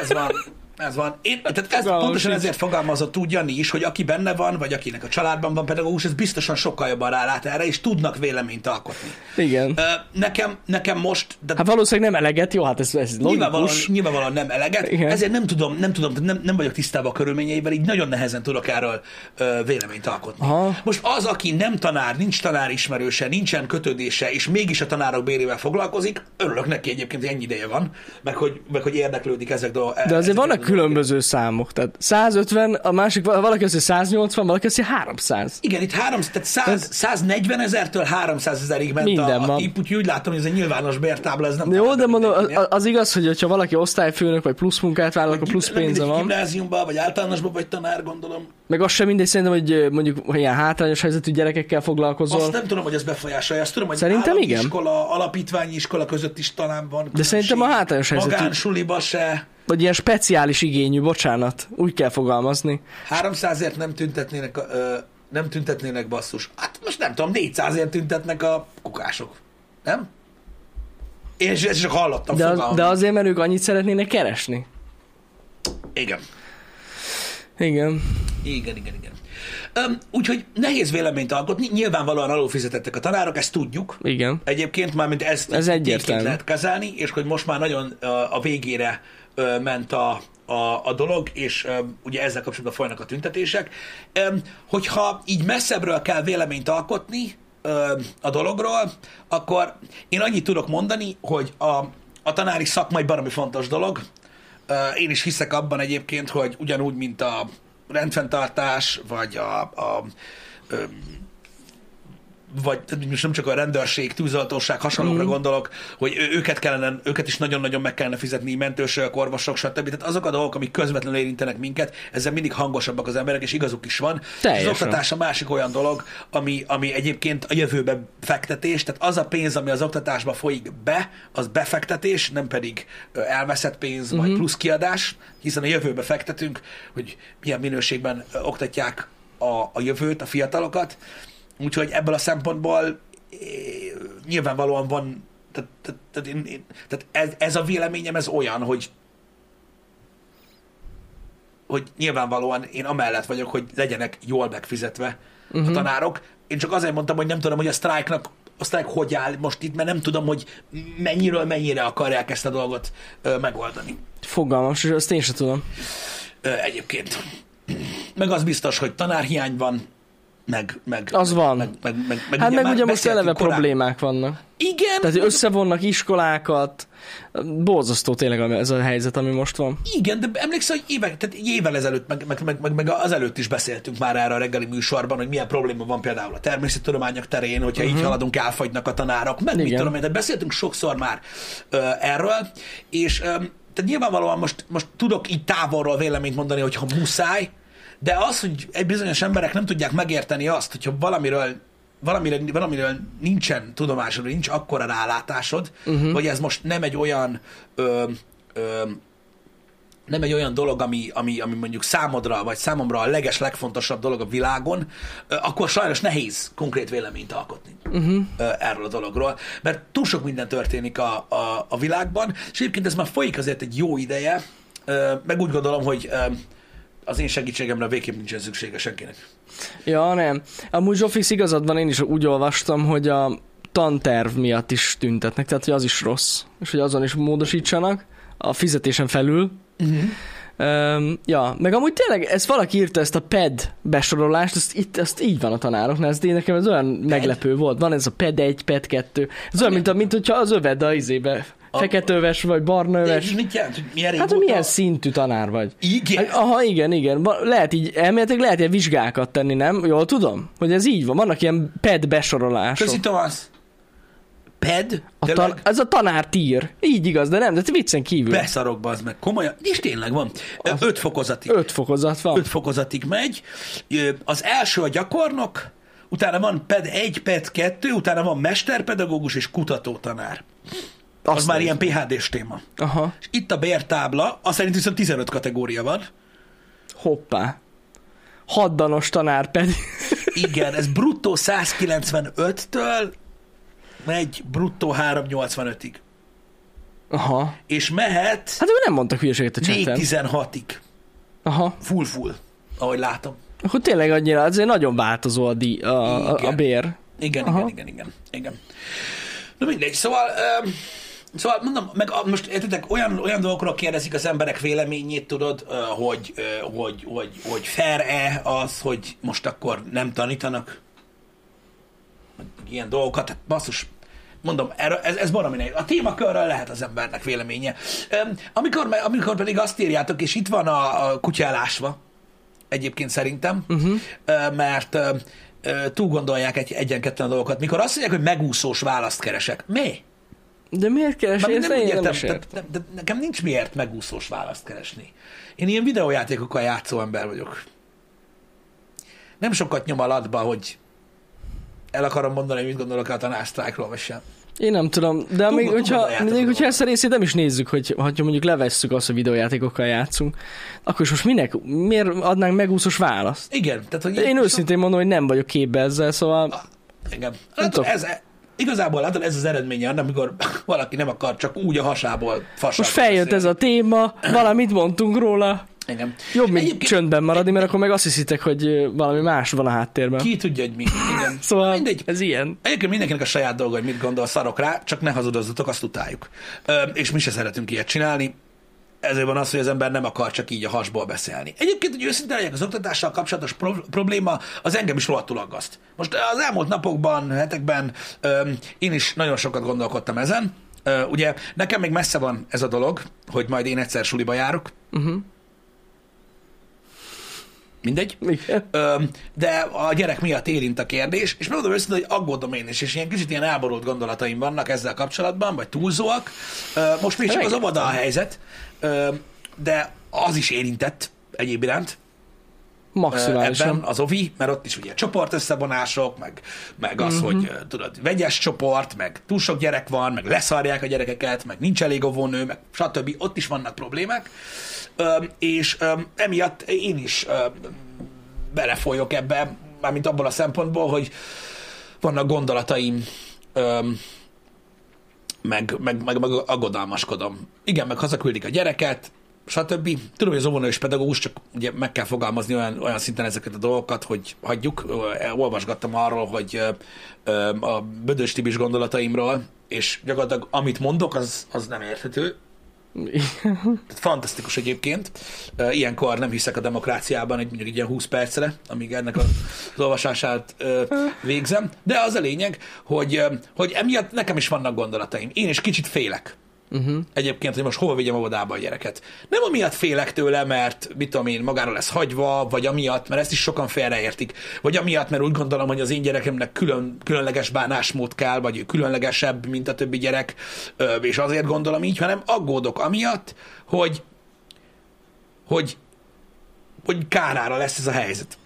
Speaker 1: ez van. Ez van. Én, tehát ez pontosan ezért fogalmazott úgy Jani is, hogy aki benne van, vagy akinek a családban van pedagógus, ez biztosan sokkal jobban rálát erre, és tudnak véleményt alkotni.
Speaker 2: Igen.
Speaker 1: Nekem, nekem most...
Speaker 2: De hát valószínűleg nem eleget, jó, hát ez, ez
Speaker 1: nyilvánvalóan, nyilvánvalóan nem eleget, Igen. ezért nem tudom, nem tudom, nem, nem vagyok tisztában a körülményeivel, így nagyon nehezen tudok erről uh, véleményt alkotni. Aha. Most az, aki nem tanár, nincs tanár ismerőse, nincsen kötődése, és mégis a tanárok bérével foglalkozik, örülök neki egyébként, hogy ennyi ideje van, meg hogy, meg hogy érdeklődik ezek
Speaker 2: a... De azért vannak különböző számok. Tehát 150, a másik, valaki azt 180, valaki azt 300.
Speaker 1: Igen, itt 300, tehát 100, ez... 140 ezertől 300 ezerig ment Minden a, a típ, úgyhogy úgy látom, hogy ez egy nyilvános bértábla, ez nem
Speaker 2: Jó, de mondom, az, az, igaz, hogy ha valaki osztályfőnök, vagy plusz munkát vállal, akkor plusz pénze van.
Speaker 1: Gimnáziumban, vagy általánosban, vagy tanár, gondolom.
Speaker 2: Meg az sem mindegy, szerintem, hogy mondjuk ilyen hátrányos helyzetű gyerekekkel foglalkozol.
Speaker 1: Azt nem tudom, hogy ez befolyásolja. Azt tudom, hogy
Speaker 2: szerintem igen.
Speaker 1: iskola, alapítványi iskola között is talán van.
Speaker 2: De szerintem a hátrányos helyzetű.
Speaker 1: Magánsuliba se.
Speaker 2: Vagy ilyen speciális igényű, bocsánat, úgy kell fogalmazni.
Speaker 1: 300-ért nem tüntetnének, ö, nem tüntetnének basszus. Hát most nem tudom, 400-ért tüntetnek a kukások. Nem? Én is, ezt csak hallottam.
Speaker 2: De, az, de azért, mert ők annyit szeretnének keresni.
Speaker 1: Igen.
Speaker 2: Igen.
Speaker 1: Igen, igen, igen. Öm, úgyhogy nehéz véleményt alkotni, nyilvánvalóan alulfizetettek a tanárok, ezt tudjuk.
Speaker 2: Igen.
Speaker 1: Egyébként már mint ezt
Speaker 2: Ez egyértelmű.
Speaker 1: lehet kezelni, és hogy most már nagyon a végére ment a, a, a dolog, és ö, ugye ezzel kapcsolatban folynak a tüntetések. Hogyha így messzebbről kell véleményt alkotni a dologról, akkor én annyit tudok mondani, hogy a, a tanári szakma egy baromi fontos dolog. Én is hiszek abban egyébként, hogy ugyanúgy, mint a rendfenntartás, vagy a, a ö, vagy most nem csak a rendőrség, tűzoltóság, hasonlókra mm. gondolok, hogy őket kellene, őket is nagyon-nagyon meg kellene fizetni, mentősök, orvosok, stb. Tehát azok a dolgok, amik közvetlenül érintenek minket, ezzel mindig hangosabbak az emberek, és igazuk is van. És
Speaker 2: Teljesen.
Speaker 1: az oktatás a másik olyan dolog, ami, ami egyébként a jövőbe fektetés, tehát az a pénz, ami az oktatásba folyik be, az befektetés, nem pedig elveszett pénz, vagy plusz kiadás, hiszen a jövőbe fektetünk, hogy milyen minőségben oktatják a, a jövőt, a fiatalokat, Úgyhogy ebből a szempontból nyilvánvalóan van, tehát, tehát, tehát, én, én, tehát ez, ez a véleményem, ez olyan, hogy hogy nyilvánvalóan én amellett vagyok, hogy legyenek jól megfizetve uh-huh. a tanárok. Én csak azért mondtam, hogy nem tudom, hogy a sztrájknak a sztrájk hogy áll most itt, mert nem tudom, hogy mennyiről mennyire akarják ezt a dolgot ö, megoldani.
Speaker 2: Fogalmas, és azt én sem tudom.
Speaker 1: Ö, egyébként. Meg az biztos, hogy tanárhiány van, meg, meg,
Speaker 2: Az van.
Speaker 1: Meg, meg, meg, meg
Speaker 2: Hát meg ugye most eleve
Speaker 1: korábban-
Speaker 2: problémák vannak.
Speaker 1: Igen,
Speaker 2: Tehát hogy
Speaker 1: mondjuk-
Speaker 2: összevonnak iskolákat. Borzasztó tényleg ez a helyzet, ami most van.
Speaker 1: Igen, de emlékszel, hogy évek, tehát évvel ezelőtt, meg, meg, meg, meg, meg az előtt is beszéltünk már erre a reggeli műsorban, hogy milyen probléma van például a természettudományok terén, hogyha uh-huh. így haladunk, elfagynak a tanárok, meg mit
Speaker 2: Igen.
Speaker 1: tudom én, de beszéltünk sokszor már ö, erről, és ö, tehát nyilvánvalóan most, most tudok így távolról véleményt mondani, hogyha muszáj, de az, hogy egy bizonyos emberek nem tudják megérteni azt, hogyha valamiről valamiről, valamiről nincsen tudomásod, nincs akkora rálátásod, uh-huh. hogy ez most nem egy olyan ö, ö, nem egy olyan dolog, ami, ami, ami mondjuk számodra, vagy számomra a leges, legfontosabb dolog a világon, akkor sajnos nehéz konkrét véleményt alkotni uh-huh. erről a dologról, mert túl sok minden történik a, a, a világban, és egyébként ez már folyik azért egy jó ideje, meg úgy gondolom, hogy az én segítségemre végképp nincsen szüksége senkinek.
Speaker 2: Ja, nem. Amúgy Zsófix igazad van, én is úgy olvastam, hogy a tanterv miatt is tüntetnek, tehát hogy az is rossz, és hogy azon is módosítsanak a fizetésen felül.
Speaker 1: Uh-huh.
Speaker 2: Um, ja, meg amúgy tényleg, ez valaki írta ezt a PED besorolást, ezt, itt, ezt így van a tanároknál, ez nekem ez olyan meglepő volt. Van ez a PED 1, PED 2, ez olyan, mint, a, mint hogyha az öved a izébe,
Speaker 1: A-
Speaker 2: feketeöves vagy barnaöves.
Speaker 1: Mit jelent, hogy milyen
Speaker 2: Hát, hogy milyen szintű tanár vagy?
Speaker 1: Igen.
Speaker 2: Hát, Aha, igen, igen. Lehet így, elméletileg lehet ilyen vizsgákat tenni, nem? Jól tudom? Hogy ez így van. Vannak ilyen PED besorolások.
Speaker 1: Köszi, Tomasz. Ped?
Speaker 2: A tan- ez a tanár tír. Így igaz, de nem, de viccen kívül.
Speaker 1: Beszarok, bazd meg. Komolyan. És tényleg van. Ö, Öt fokozatig.
Speaker 2: Öt fokozat van.
Speaker 1: Öt fokozatig megy. Az első a gyakornok, utána van PED 1, PED 2, utána van mesterpedagógus és kutatótanár. Az
Speaker 2: Azt
Speaker 1: már
Speaker 2: nézem.
Speaker 1: ilyen PHD-s téma.
Speaker 2: Aha,
Speaker 1: És itt a bértábla, azt szerint viszont 15 kategória van.
Speaker 2: hoppá. Haddanos tanár pedig.
Speaker 1: Igen, ez bruttó 195-től megy bruttó 385-ig.
Speaker 2: Aha.
Speaker 1: És mehet
Speaker 2: Hát nem mondtak hülyeséget a chaten.
Speaker 1: 416-ig.
Speaker 2: Aha.
Speaker 1: Full-full, ahogy látom.
Speaker 2: Akkor tényleg annyira, azért nagyon változó a, di, a, a, a
Speaker 1: Igen.
Speaker 2: bér.
Speaker 1: Igen,
Speaker 2: Aha.
Speaker 1: igen, igen, igen, igen. Na mindegy, szóval, um, szóval mondom, meg most értitek, olyan, olyan dolgokról kérdezik az emberek véleményét, tudod, hogy, hogy, hogy, hogy fair-e az, hogy most akkor nem tanítanak ilyen dolgokat, hát basszus, mondom, ez, ez baromi nehéz. A témakörről lehet az embernek véleménye. Amikor, amikor pedig azt írjátok, és itt van a, a kutya elásva, egyébként szerintem, uh-huh. mert túl gondolják egy, egyen-ketten a dolgokat. Mikor azt mondják, hogy megúszós választ keresek, mi?
Speaker 2: De miért keres?
Speaker 1: Már
Speaker 2: Én
Speaker 1: nem
Speaker 2: ezt nem
Speaker 1: értem,
Speaker 2: értem.
Speaker 1: de, de nekem nincs miért megúszós választ keresni. Én ilyen videójátékokkal játszó ember vagyok. Nem sokat nyom alatba, hogy el akarom mondani, hogy mit gondolok a tanásztrájkról, vagy sem.
Speaker 2: Én nem tudom, de még
Speaker 1: Túl-
Speaker 2: hogyha, még
Speaker 1: a
Speaker 2: hogyha ezt a részét nem is nézzük, hogy ha mondjuk levesszük azt, hogy videójátékokkal játszunk, akkor is most minek, miért adnánk megúszós választ?
Speaker 1: Igen, tehát hogy
Speaker 2: Én őszintén mondom, hogy nem vagyok képbe ezzel, szóval
Speaker 1: Igen.
Speaker 2: Nem
Speaker 1: Látod,
Speaker 2: tudom.
Speaker 1: ez, igazából látod, ez az eredménye annak, amikor valaki nem akar csak úgy a hasából fasságot
Speaker 2: most feljött ez a téma, valamit mondtunk róla,
Speaker 1: Igen.
Speaker 2: jobb, mint
Speaker 1: Egyébként-
Speaker 2: csöndben maradni, mert akkor meg azt hiszitek, hogy valami más van a háttérben.
Speaker 1: Ki tudja, hogy mi. Igen.
Speaker 2: Szóval
Speaker 1: Mindegy.
Speaker 2: ez ilyen.
Speaker 1: Egyébként mindenkinek a saját dolga, hogy mit gondol, szarok rá, csak ne hazudozzatok, azt utáljuk. Ö, és mi se szeretünk ilyet csinálni, ezért van az, hogy az ember nem akar csak így a hasból beszélni. Egyébként, hogy őszinte legyek, az oktatással kapcsolatos pro- probléma az engem is rohadtul aggaszt. Most az elmúlt napokban, hetekben ö, én is nagyon sokat gondolkodtam ezen. Ö, ugye nekem még messze van ez a dolog, hogy majd én egyszer suliba járok.
Speaker 2: Uh-huh.
Speaker 1: Mindegy.
Speaker 2: Igen.
Speaker 1: Ö, de a gyerek miatt érint a kérdés, és megmondom őszintén, hogy aggódom én is, és ilyen kicsit ilyen elborult gondolataim vannak ezzel kapcsolatban, vagy túlzóak. Ö, most még csak az óvoda a helyzet, de az is érintett egyéb iránt ö, ebben
Speaker 2: Maximálisan.
Speaker 1: az OVI, mert ott is ugye csoportösszevonások, meg, meg az, hogy ö, tudod, vegyes csoport, meg túl sok gyerek van, meg leszarják a gyerekeket, meg nincs elég óvónő, meg stb. Ott is vannak problémák, és emiatt én is belefolyok ebbe, mármint abból a szempontból, hogy vannak gondolataim, öm, meg, meg, meg, meg aggodalmaskodom. Igen, meg hazaküldik a gyereket, stb. Tudom, hogy az óvónő pedagógus, csak ugye meg kell fogalmazni olyan, olyan szinten ezeket a dolgokat, hogy hagyjuk. Olvasgattam arról, hogy a Bödös Tibis gondolataimról, és gyakorlatilag amit mondok, az, az nem érthető. Fantasztikus egyébként. Ilyenkor nem hiszek a demokráciában, egy mondjuk egy ilyen 20 percre, amíg ennek az olvasását végzem. De az a lényeg, hogy, hogy emiatt nekem is vannak gondolataim. Én is kicsit félek.
Speaker 2: Uh-huh.
Speaker 1: Egyébként, hogy most hova vigyem óvodába a gyereket. Nem amiatt félek tőle, mert mit tudom én, magára lesz hagyva, vagy amiatt, mert ezt is sokan félreértik, vagy amiatt, mert úgy gondolom, hogy az én gyerekemnek külön, különleges bánásmód kell, vagy ő különlegesebb, mint a többi gyerek, és azért gondolom így, hanem aggódok amiatt, hogy hogy, hogy kárára lesz ez a helyzet.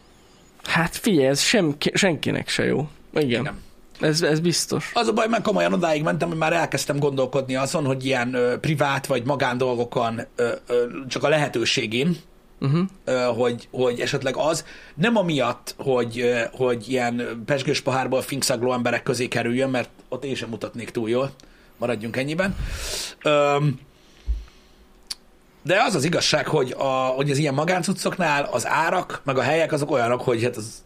Speaker 2: Hát figyelj, ez sem, senkinek se jó. Igen.
Speaker 1: Nem.
Speaker 2: Ez, ez biztos.
Speaker 1: Az a baj, mert komolyan odáig mentem, hogy már elkezdtem gondolkodni azon, hogy ilyen ö, privát vagy magán dolgokon ö, ö, csak a lehetőségén,
Speaker 2: Uh-huh.
Speaker 1: ö, hogy, hogy esetleg az nem amiatt, hogy, ö, hogy ilyen pesgős pohárból finkszagló emberek közé kerüljön, mert ott én sem mutatnék túl jól, maradjunk ennyiben. Öm, de az az igazság, hogy, a, hogy az ilyen magáncuccoknál az árak, meg a helyek azok olyanok, hogy hát az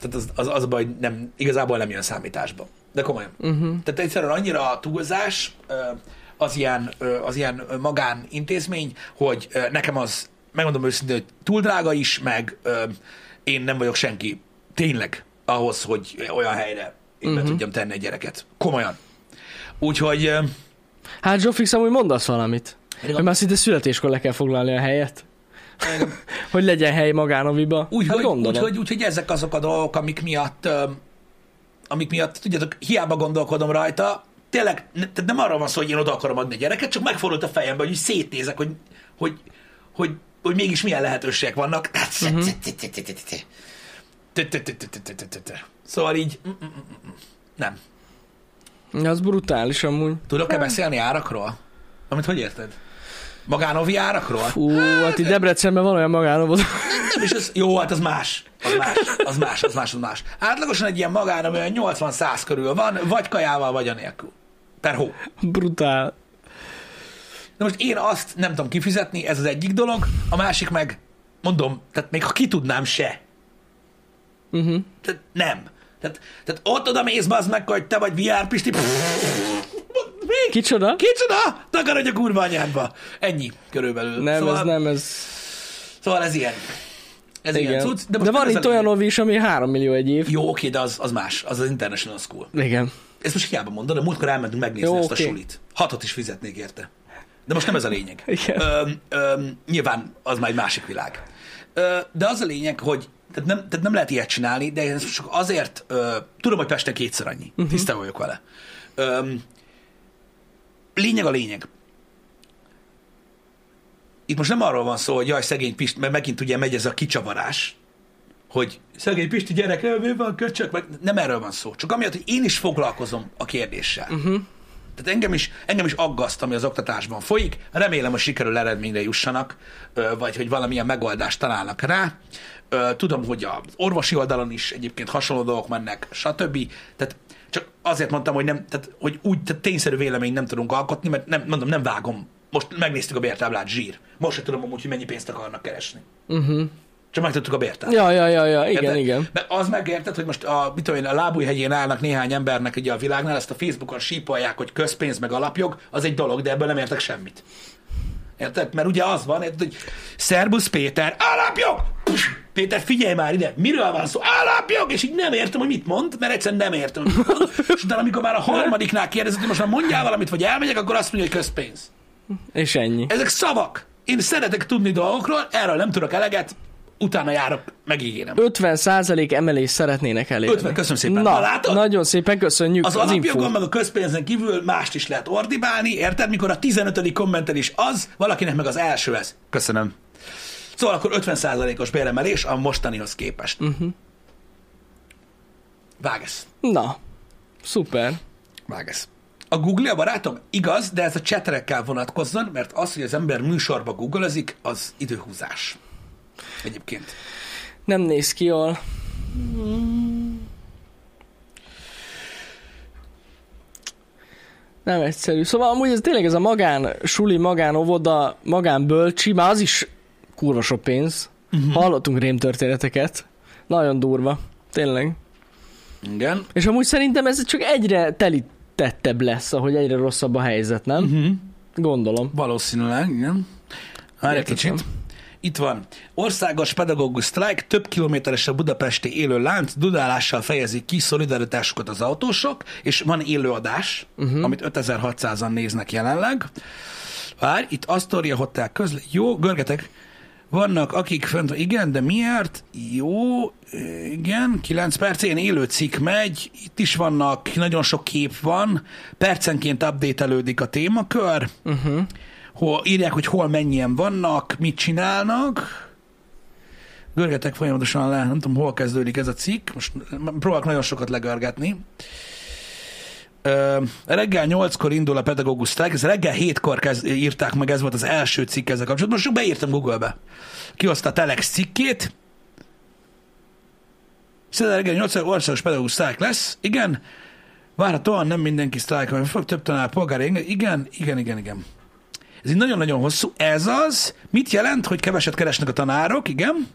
Speaker 1: tehát az, az, az baj, nem, igazából nem jön számításba. De komolyan.
Speaker 2: Uh-huh.
Speaker 1: Tehát egyszerűen annyira a túlzás az ilyen, az ilyen magánintézmény, hogy nekem az, megmondom őszintén, hogy túl drága is, meg én nem vagyok senki tényleg ahhoz, hogy olyan helyre én be
Speaker 2: Mhm.
Speaker 1: tudjam tenni egy gyereket. Komolyan. Úgyhogy
Speaker 2: Hát Zsófix, amúgy mondasz valamit. Hogy már szinte születéskor le kell foglalni a helyet. hogy legyen hely magánoviba.
Speaker 1: úgy,
Speaker 2: hát
Speaker 1: hogy,
Speaker 2: gondolom.
Speaker 1: úgy, hogy, úgy, hogy ezek azok a dolgok, amik miatt, amik miatt, tudjátok, hiába gondolkodom rajta, tényleg ne, tehát nem arról van szó, hogy én oda akarom adni a gyereket, csak megfordult a fejembe, hogy szétnézek, hogy, hogy, hogy, hogy mégis milyen lehetőségek vannak. Szóval így, mm, mm, mm, nem.
Speaker 2: Az brutális amúgy.
Speaker 1: Tudok-e beszélni árakról? Amit hogy érted? Magánovi árakról?
Speaker 2: Fú, hát itt Debrecenben van olyan magánovod.
Speaker 1: Nem is, az, jó, hát az más. Az más, az más, az más, az más. Átlagosan egy ilyen magán, ami olyan 80-100 körül van, vagy kajával, vagy anélkül. Per hó.
Speaker 2: Brutál.
Speaker 1: De most én azt nem tudom kifizetni, ez az egyik dolog, a másik meg, mondom, tehát még ha ki tudnám se.
Speaker 2: Uh-huh.
Speaker 1: Tehát nem. Tehát, tehát ott oda mész, bazd meg, hogy te vagy VR Pisti. Mi?
Speaker 2: Kicsoda?
Speaker 1: Kicsoda? Takarodj a kurva anyádba. Ennyi körülbelül.
Speaker 2: Nem,
Speaker 1: szóval,
Speaker 2: ez nem, ez...
Speaker 1: Szóval ez ilyen. Ez ilyen
Speaker 2: Igen.
Speaker 1: cucc.
Speaker 2: De, de van itt
Speaker 1: a
Speaker 2: olyan ovi is, ami 3 millió egy év.
Speaker 1: Jó, oké, de az, az más. Az az International School.
Speaker 2: Igen.
Speaker 1: Ezt most hiába mondod, de múltkor elmentünk megnézni
Speaker 2: Jó,
Speaker 1: ezt a
Speaker 2: oké.
Speaker 1: sulit. Hatot is fizetnék érte. De most nem ez a lényeg.
Speaker 2: Igen.
Speaker 1: Öm, öm, nyilván az már egy másik világ. Ö, de az a lényeg, hogy tehát nem, tehát nem lehet ilyet csinálni, de ez csak azért, ö, tudom, hogy Pesten kétszer annyi. Uh-huh. Tisztában vagyok vele. Öm, lényeg a lényeg. Itt most nem arról van szó, hogy jaj, szegény Pist, mert megint ugye megy ez a kicsavarás, hogy szegény Pisti gyerek, mi van, köcsök, meg nem erről van szó. Csak amiatt, hogy én is foglalkozom a kérdéssel. Uh-huh. Tehát engem is, engem is aggaszt, ami az oktatásban folyik. Remélem, hogy sikerül eredményre jussanak, vagy hogy valamilyen megoldást találnak rá. Tudom, hogy az orvosi oldalon is egyébként hasonló dolgok mennek, stb. Tehát azért mondtam, hogy, nem, tehát, hogy úgy tehát tényszerű véleményt nem tudunk alkotni, mert nem, mondom, nem vágom. Most megnéztük a bértáblát, zsír. Most sem tudom amúgy, hogy mennyi pénzt akarnak keresni.
Speaker 2: Uh-huh.
Speaker 1: Csak megtudtuk a bértáblát.
Speaker 2: Ja, ja, ja, ja, igen,
Speaker 1: Érted?
Speaker 2: igen.
Speaker 1: De az megérted, hogy most a, mit tudom én, a lábújhegyén állnak néhány embernek ugye a világnál, ezt a Facebookon sípolják, hogy közpénz meg alapjog, az egy dolog, de ebből nem értek semmit. Érted? Mert ugye az van, érted, hogy Szerbusz Péter, alapjog! Puss! Péter, figyelj már ide, miről van szó? Alapjog! És így nem értem, hogy mit mond, mert egyszerűen nem értem, hogy mit mond. És utána, amikor már a harmadiknál kérdezett, hogy most már mondjál valamit, vagy elmegyek, akkor azt mondja, hogy közpénz.
Speaker 2: És ennyi.
Speaker 1: Ezek szavak. Én szeretek tudni dolgokról, erről nem tudok eleget, utána járok, megígérem.
Speaker 2: 50% emelést szeretnének elérni.
Speaker 1: 50, köszönöm szépen.
Speaker 2: Na,
Speaker 1: Na, látod?
Speaker 2: nagyon szépen köszönjük
Speaker 1: Az
Speaker 2: az,
Speaker 1: alapjogon meg a közpénzen kívül mást is lehet ordibálni, érted? Mikor a 15. kommenten is az, valakinek meg az első ez. Köszönöm. Szóval akkor 50%-os béremelés a mostanihoz képest. Uh-huh. Vágesz.
Speaker 2: Na, szuper.
Speaker 1: Vágesz. A Google a barátom? Igaz, de ez a csetre kell vonatkozzon, mert az, hogy az ember műsorba googlezik, az időhúzás. Egyébként.
Speaker 2: Nem néz ki jól. Nem egyszerű. Szóval amúgy ez tényleg ez a magán suli, magán óvoda, magán bölcsi, már az is kurva sok pénz. Uh-huh. Hallottunk rémtörténeteket. Nagyon durva. Tényleg.
Speaker 1: Igen.
Speaker 2: És amúgy szerintem ez csak egyre telítettebb lesz, ahogy egyre rosszabb a helyzet, nem?
Speaker 1: Uh-huh.
Speaker 2: Gondolom.
Speaker 1: Valószínűleg, igen. Várj egy kicsit. Itt van. Országos pedagógus sztrájk, több kilométeres a budapesti élő lánc, dudálással fejezik ki szolidaritásukat az autósok, és van élőadás, uh-huh. amit 5600-an néznek jelenleg. Várj, itt Astoria Hotel közle... Jó, görgetek. Vannak, akik fönt... Igen, de miért? Jó, igen, 9 perc, én élő cikk megy, itt is vannak, nagyon sok kép van, percenként update a témakör,
Speaker 2: Uh-huh.
Speaker 1: hol írják, hogy hol mennyien vannak, mit csinálnak. Görgetek folyamatosan le, nem tudom, hol kezdődik ez a cikk. Most próbálok nagyon sokat legörgetni. Reggel 8-kor indul a pedagógus sztrájk, ez reggel 7-kor kezd, írták meg, ez volt az első cikk ezzel kapcsolatban. Most beírtam Google-be. Kihozta a Telex cikkét. Szerdán reggel 8 országos pedagógus sztrájk lesz. Igen. Várhatóan nem mindenki sztrájkolni fog, több tanár polgári. Igen, igen, igen, igen. Ez így nagyon-nagyon hosszú. Ez az. Mit jelent, hogy keveset keresnek a tanárok? Igen.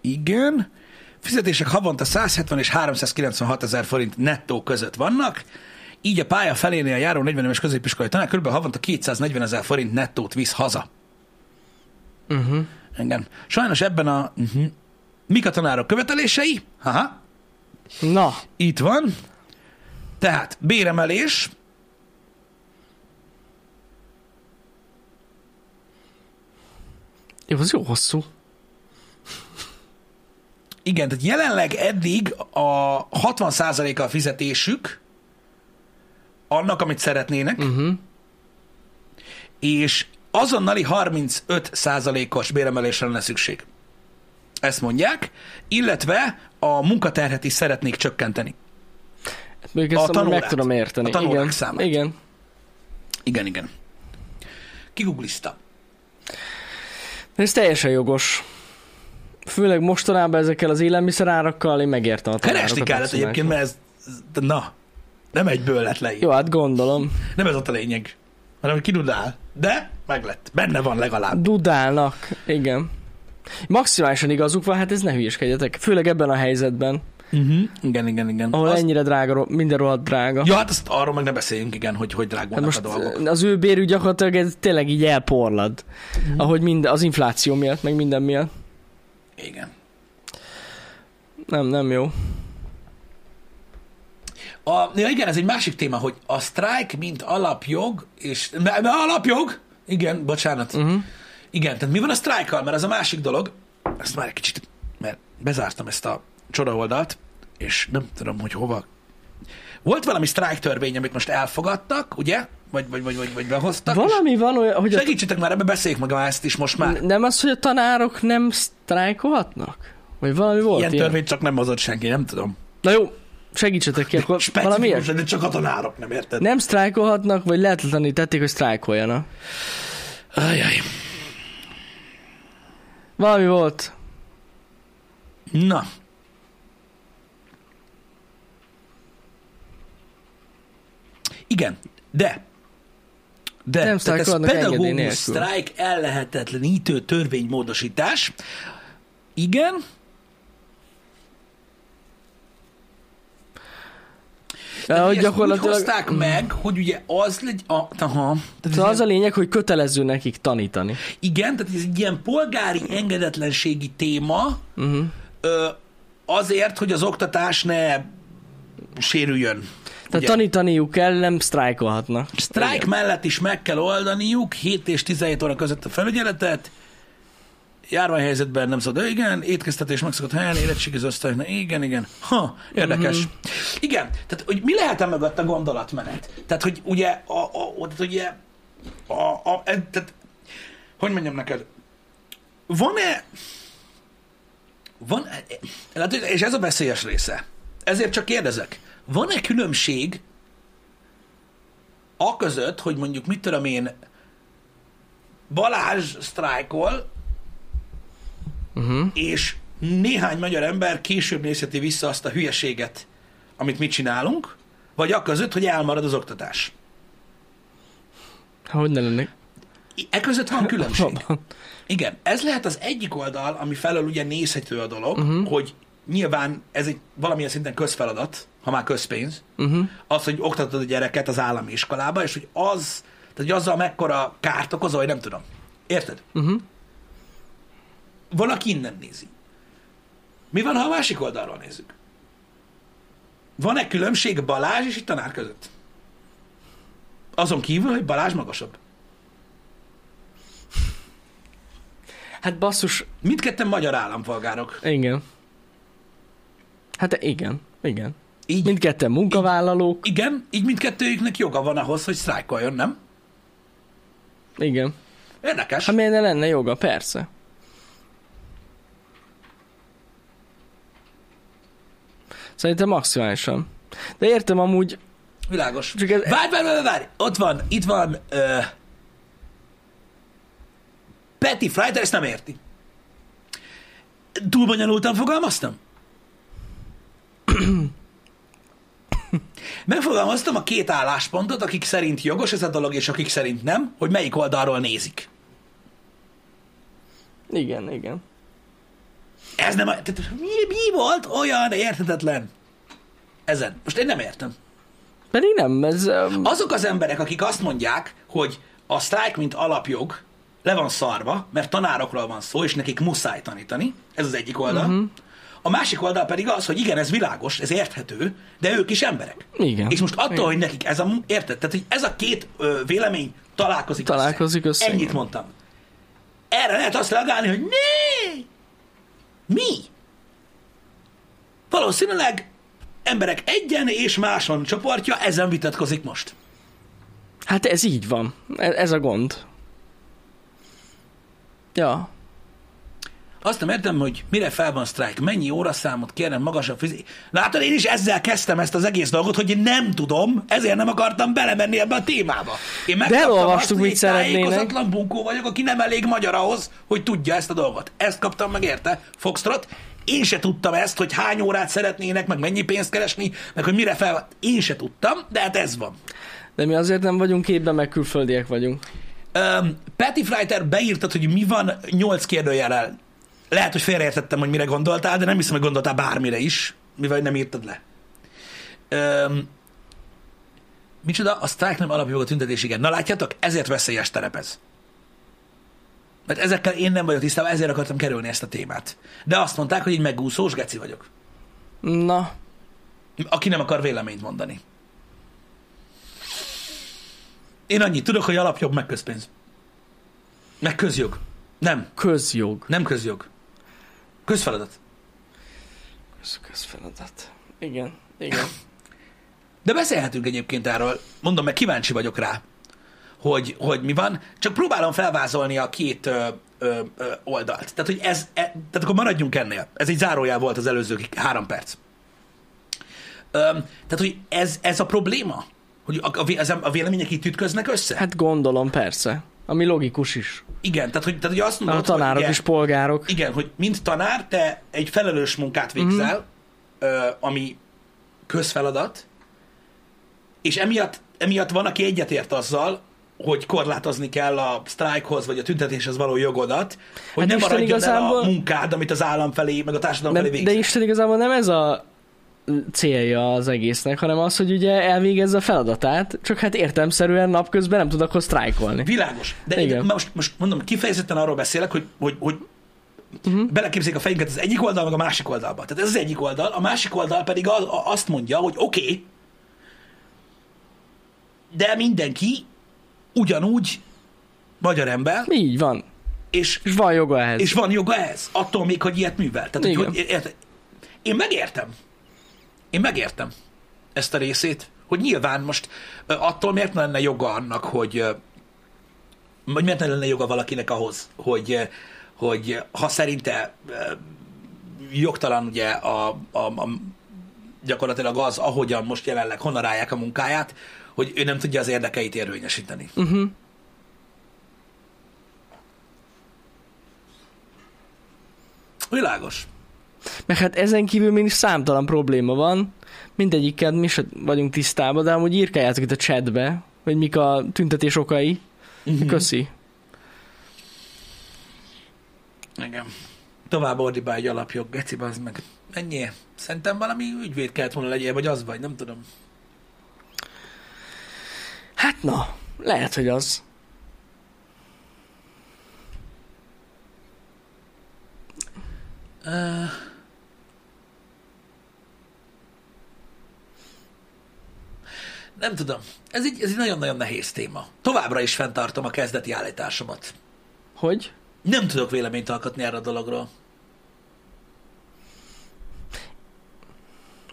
Speaker 1: Igen. Fizetések havonta 170 és 396 ezer forint nettó között vannak. Így a pálya felénél járó 40 éves középiskolai tanár kb. havonta 240 ezer forint nettót visz haza.
Speaker 2: Uh-huh.
Speaker 1: Igen. Sajnos ebben a... Uh-huh. Mik a tanárok követelései? Aha.
Speaker 2: Na,
Speaker 1: Itt van. Tehát béremelés,
Speaker 2: jó, az jó hosszú.
Speaker 1: Igen, tehát jelenleg eddig a 60%-a a fizetésük annak, amit szeretnének,
Speaker 2: Uh-huh.
Speaker 1: és azonnali 35%-os béremelésre lenne szükség. Ezt mondják, illetve a munkaterhet is szeretnék csökkenteni.
Speaker 2: Még
Speaker 1: A
Speaker 2: ezt amúgy meg
Speaker 1: tanórát.
Speaker 2: tudom érteni.
Speaker 1: A tanórák
Speaker 2: igen.
Speaker 1: számát.
Speaker 2: Igen.
Speaker 1: Igen, igen. Kiguglizta.
Speaker 2: De ez teljesen jogos. Főleg mostanában ezekkel az élelmiszerárakkal én megértem a.
Speaker 1: Keresni kellett egyébként, mert ez, na, nem egyből lett leírva.
Speaker 2: Jó, hát gondolom.
Speaker 1: Nem ez ott a lényeg, hanem kidudál. De meglett. Benne van legalább.
Speaker 2: Dudálnak. Igen. Maximálisan igazuk van, hát ez ne hülyeskedjetek. Főleg ebben a helyzetben,
Speaker 1: Uh-huh. Igen, igen, igen.
Speaker 2: ahol
Speaker 1: Azt-
Speaker 2: ennyire drága, minden rohadt drága.
Speaker 1: Ja, hát azt arról meg ne beszéljünk, igen, hogy hogy
Speaker 2: Hát
Speaker 1: drágulnak
Speaker 2: most
Speaker 1: a dolgok.
Speaker 2: az ő bérük gyakorlatilag ez tényleg így elporlad.
Speaker 1: Mhm.
Speaker 2: Ahogy minden, az infláció miatt, meg minden miatt.
Speaker 1: Igen.
Speaker 2: Nem, nem jó.
Speaker 1: A, ja, igen, ez egy másik téma, hogy a sztrájk, mint alapjog, és mert, mert alapjog, igen, bocsánat,
Speaker 2: Uh-huh.
Speaker 1: igen, tehát mi van a sztrájkkal, mert ez a másik dolog, ezt már egy kicsit, mert bezártam ezt a csoda oldalt, és nem tudom, hogy hova. Volt valami sztrájk törvény, amit most elfogadtak, ugye? Vagy, vagy, vagy, vagy, vagy behoztak.
Speaker 2: Valami van olyan, hogy
Speaker 1: És
Speaker 2: a,
Speaker 1: segítsetek már, ebbe beszéljük meg ezt is most már.
Speaker 2: nem az, hogy a tanárok nem sztrájkolhatnak? Vagy valami volt
Speaker 1: Ilyen
Speaker 2: ilyen?
Speaker 1: törvényt csak nem hozott senki, nem tudom.
Speaker 2: Na jó, segítsetek ki, akkor valami
Speaker 1: de csak a tanárok, nem érted?
Speaker 2: Nem sztrájkolhatnak, vagy lehetetlenítették, hogy sztrájkoljanak.
Speaker 1: Ajaj.
Speaker 2: Valami volt.
Speaker 1: Na. Igen, de de
Speaker 2: Nem
Speaker 1: tehát ez pedagógus sztrájk ellehetetlenítő törvénymódosítás. Igen.
Speaker 2: Ja, hogy
Speaker 1: Ezt
Speaker 2: gyakorlatilag...
Speaker 1: úgy hozták meg, hogy ugye az legy... A, aha, tehát
Speaker 2: Szóval az a
Speaker 1: ilyen-
Speaker 2: lényeg, hogy kötelező nekik tanítani.
Speaker 1: Igen, tehát ez egy ilyen polgári engedetlenségi téma,
Speaker 2: Uh-huh.
Speaker 1: azért, hogy az oktatás ne sérüljön.
Speaker 2: Tehát
Speaker 1: Ugye?
Speaker 2: tanítaniuk kell, nem sztrájkolhatnak.
Speaker 1: Sztrájk
Speaker 2: Igen.
Speaker 1: mellett is meg kell oldaniuk 7 és 17 óra között a felügyeletet, járványhelyzetben nem szabad, igen, étkeztetés megszokott helyen, érettségiző osztályoknál, igen, igen. Ha, érdekes.
Speaker 2: Mhm.
Speaker 1: Igen, tehát hogy mi lehet e mögött a gondolatmenet? Tehát, hogy ugye, a, a, tehát, ugye, a, a, e- tehát, hogy mondjam neked, van-e, van, látod, és ez a veszélyes része. Ezért csak kérdezek, van-e különbség a között, hogy mondjuk mit tudom én, Balázs sztrájkol,
Speaker 2: Uh-huh.
Speaker 1: és néhány magyar ember később nézheti vissza azt a hülyeséget, amit mi csinálunk, vagy a között, hogy elmarad az oktatás.
Speaker 2: Hogy ne lennék?
Speaker 1: E között van különbség. Igen, ez lehet az egyik oldal, ami felől ugye nézhető a dolog, uh-huh. hogy nyilván ez egy valamilyen szinten közfeladat, ha már közpénz,
Speaker 2: Uh-huh.
Speaker 1: az, hogy oktatod a gyereket az állami iskolába, és hogy az, tehát hogy azzal mekkora kárt okozol, hogy nem tudom. Érted?
Speaker 2: Uh-huh.
Speaker 1: Van, aki innen nézi. Mi van, ha a másik oldalról nézzük? Van-e különbség Balázs és egy tanár között? Azon kívül, hogy Balázs magasabb.
Speaker 2: Hát basszus,
Speaker 1: Mindketten magyar állampolgárok.
Speaker 2: igen. Hát igen, igen.
Speaker 1: Így,
Speaker 2: Mindketten munkavállalók,
Speaker 1: igen, így mindkettőjüknek joga van ahhoz, hogy sztrájkoljon, nem?
Speaker 2: igen.
Speaker 1: Érdekes.
Speaker 2: Hát miért ne lenne joga? Persze. Szerintem maximálisan. De értem amúgy,
Speaker 1: Világos.
Speaker 2: Csak ez-
Speaker 1: Várj, várj, várj, várj! Ott van, itt van ö, Petty Friday, ezt nem érti. Túl bonyolultan fogalmaztam? Megfogalmaztam a két álláspontot, akik szerint jogos ez a dolog, és akik szerint nem, hogy melyik oldalról nézik.
Speaker 2: igen, igen.
Speaker 1: Ez nem... Tehát, mi, mi volt olyan érthetetlen ezen? Most én nem értem.
Speaker 2: Pedig nem, ez... Um,
Speaker 1: Azok az emberek, akik azt mondják, hogy a sztrájk, mint alapjog, le van szarva, mert tanárokról van szó, és nekik muszáj tanítani, ez az egyik oldal. Uh-huh. A másik oldal pedig az, hogy igen, ez világos, ez érthető, de ők is emberek.
Speaker 2: Igen.
Speaker 1: És most attól,
Speaker 2: Igen.
Speaker 1: hogy nekik ez a... Érted? Tehát, hogy ez a két ö, vélemény találkozik
Speaker 2: Találkozik össze,
Speaker 1: Ennyit
Speaker 2: igen.
Speaker 1: mondtam. Erre lehet azt reagálni, hogy né! Mi? Valószínűleg emberek egyen és máson csoportja ezen vitatkozik most.
Speaker 2: hát ez így van. Ez, ez a gond. Ja.
Speaker 1: Azt nem értem, hogy mire fel van sztrájk, mennyi óraszámot kérem magasabb fizé... Látod, én is ezzel kezdtem ezt az egész dolgot, hogy én nem tudom, ezért nem akartam belemenni ebbe a témába. Én megkaptam
Speaker 2: elolvastuk,
Speaker 1: azt, hogy
Speaker 2: mit szeretnének.
Speaker 1: tájékozatlan bunkó vagyok, aki nem elég magyar ahhoz, hogy tudja ezt a dolgot. Ezt kaptam meg, érte? Foxtrot. Én se tudtam ezt, hogy hány órát szeretnének, meg mennyi pénzt keresni, meg hogy mire fel... Én se tudtam, de hát ez van.
Speaker 2: De mi azért nem vagyunk képben, meg külföldiek vagyunk.
Speaker 1: Um, Patty Freiter beírtad, hogy mi van nyolc kérdőjelel. Lehet, hogy félreértettem, hogy mire gondoltál, de nem hiszem, hogy gondoltál bármire is, mivel nem írtad le. Um, micsoda? A sztrájk nem alapjog a tüntetés, igen. Na látjátok, ezért veszélyes terep ez. Mert ezekkel én nem vagyok tisztában, ezért akartam kerülni ezt a témát. De azt mondták, hogy egy megúszós geci vagyok.
Speaker 2: Na,
Speaker 1: Aki nem akar véleményt mondani. Én annyit tudok, hogy alapjog meg közpénz. Meg közjog. Nem,
Speaker 2: közjog.
Speaker 1: nem közjog. Közfeladat.
Speaker 2: Ez közfeladat. Igen, igen.
Speaker 1: De beszélhetünk egyébként erről, mondom, meg kíváncsi vagyok rá, hogy, hogy mi van, csak próbálom felvázolni a két ö, ö, ö, oldalt. Tehát, hogy ez, e, tehát akkor maradjunk ennél. Ez egy zárójel volt az előző három perc. Ö, tehát, hogy ez, ez a probléma? Hogy a, a, a vélemények itt ütköznek össze?
Speaker 2: Hát gondolom, persze. Ami logikus is.
Speaker 1: Igen, tehát hogy, tehát, hogy azt mondod,
Speaker 2: A tanárok
Speaker 1: hogy,
Speaker 2: és polgárok.
Speaker 1: Igen, hogy mint tanár te egy felelős munkát végzel, mm-hmm. ö, ami közfeladat, és emiatt, emiatt van, aki egyetért azzal, hogy korlátozni kell a sztrájkhoz, vagy a tüntetéshez való jogodat, hogy
Speaker 2: Hát
Speaker 1: nem maradjon
Speaker 2: igazából-
Speaker 1: el a munkád, amit az állam felé, meg a társadalom felé
Speaker 2: Nem,
Speaker 1: végzel.
Speaker 2: de Isten igazából nem ez a célja az egésznek, hanem az, hogy ugye elvégezze a feladatát, csak hát értelmszerűen napközben nem tud akkor sztrájkolni.
Speaker 1: Világos. De
Speaker 2: Igen.
Speaker 1: én most, most mondom, kifejezetten arról beszélek, hogy, hogy, hogy
Speaker 2: Mhm.
Speaker 1: uh-huh. beleképzeljük a fejünket az egyik oldal, meg a másik oldalba. Tehát ez az egyik oldal, a másik oldal pedig az, a- azt mondja, hogy oké, okay, de mindenki ugyanúgy magyar ember,
Speaker 2: Így van.
Speaker 1: és,
Speaker 2: És van joga ehhez.
Speaker 1: és van joga ez, attól még, hogy ilyet művel. Tehát, hogy,
Speaker 2: Igen.
Speaker 1: hogy, érted? Én megértem. Én megértem ezt a részét, hogy nyilván most attól miért ne lenne joga annak, hogy vagy miért ne lenne joga valakinek ahhoz, hogy, hogy ha szerinte jogtalan ugye a, a, a gyakorlatilag az, ahogyan most jelenleg honorálják a munkáját, hogy ő nem tudja az érdekeit érvényesíteni.
Speaker 2: Uh-huh.
Speaker 1: Világos.
Speaker 2: Meg hát ezen kívül még számtalan probléma van. Mindegyikkel mi se vagyunk tisztában, de amúgy írkáljátok itt a chatbe, hogy mik a tüntetés okai.
Speaker 1: Mhm.
Speaker 2: Köszi.
Speaker 1: Igen. Tovább ordibál egy alapjog, geci, az meg. Ennyi. Szerintem valami ügyvéd kellett volna legyél, vagy az vagy, nem tudom.
Speaker 2: Hát na, lehet, hogy az.
Speaker 1: Uh... Nem tudom. Ez egy, ez egy nagyon-nagyon nehéz téma. Továbbra is fenntartom a kezdeti állításomat.
Speaker 2: Hogy?
Speaker 1: Nem tudok véleményt alkotni erre a dologról.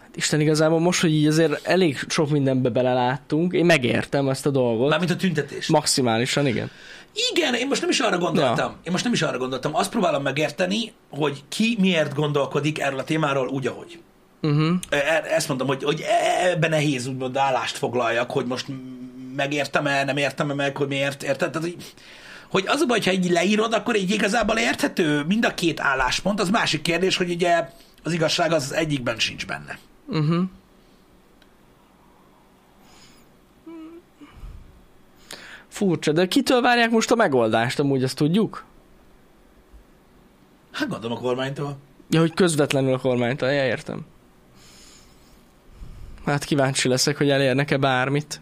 Speaker 2: Hát Isten igazából most, hogy így azért elég sok mindenbe beleláttunk, én megértem ezt a dolgot.
Speaker 1: Mármint a tüntetés.
Speaker 2: Maximálisan, igen.
Speaker 1: Igen, én most nem is arra gondoltam. Ja. Én most nem is arra gondoltam. Azt próbálom megérteni, hogy ki miért gondolkodik erről a témáról úgy, ahogy.
Speaker 2: Uh-huh.
Speaker 1: E- Ezt mondom, hogy, hogy ebben nehéz úgymond állást foglaljak, hogy most megértem-e, nem értem-e meg, hogy miért, érted? Tehát, hogy, hogy az a baj, ha így leírod, akkor így igazából érthető mind a két álláspont. Az másik kérdés, hogy ugye az igazság az egyikben sincs benne.
Speaker 2: Uh-huh. Furcsa, de kitől várják most a megoldást, amúgy azt tudjuk?
Speaker 1: Hát gondolom a kormánytól.
Speaker 2: Ja, hogy közvetlenül a kormánytól, ja, értem. Hát kíváncsi leszek, hogy elérnek-e bármit.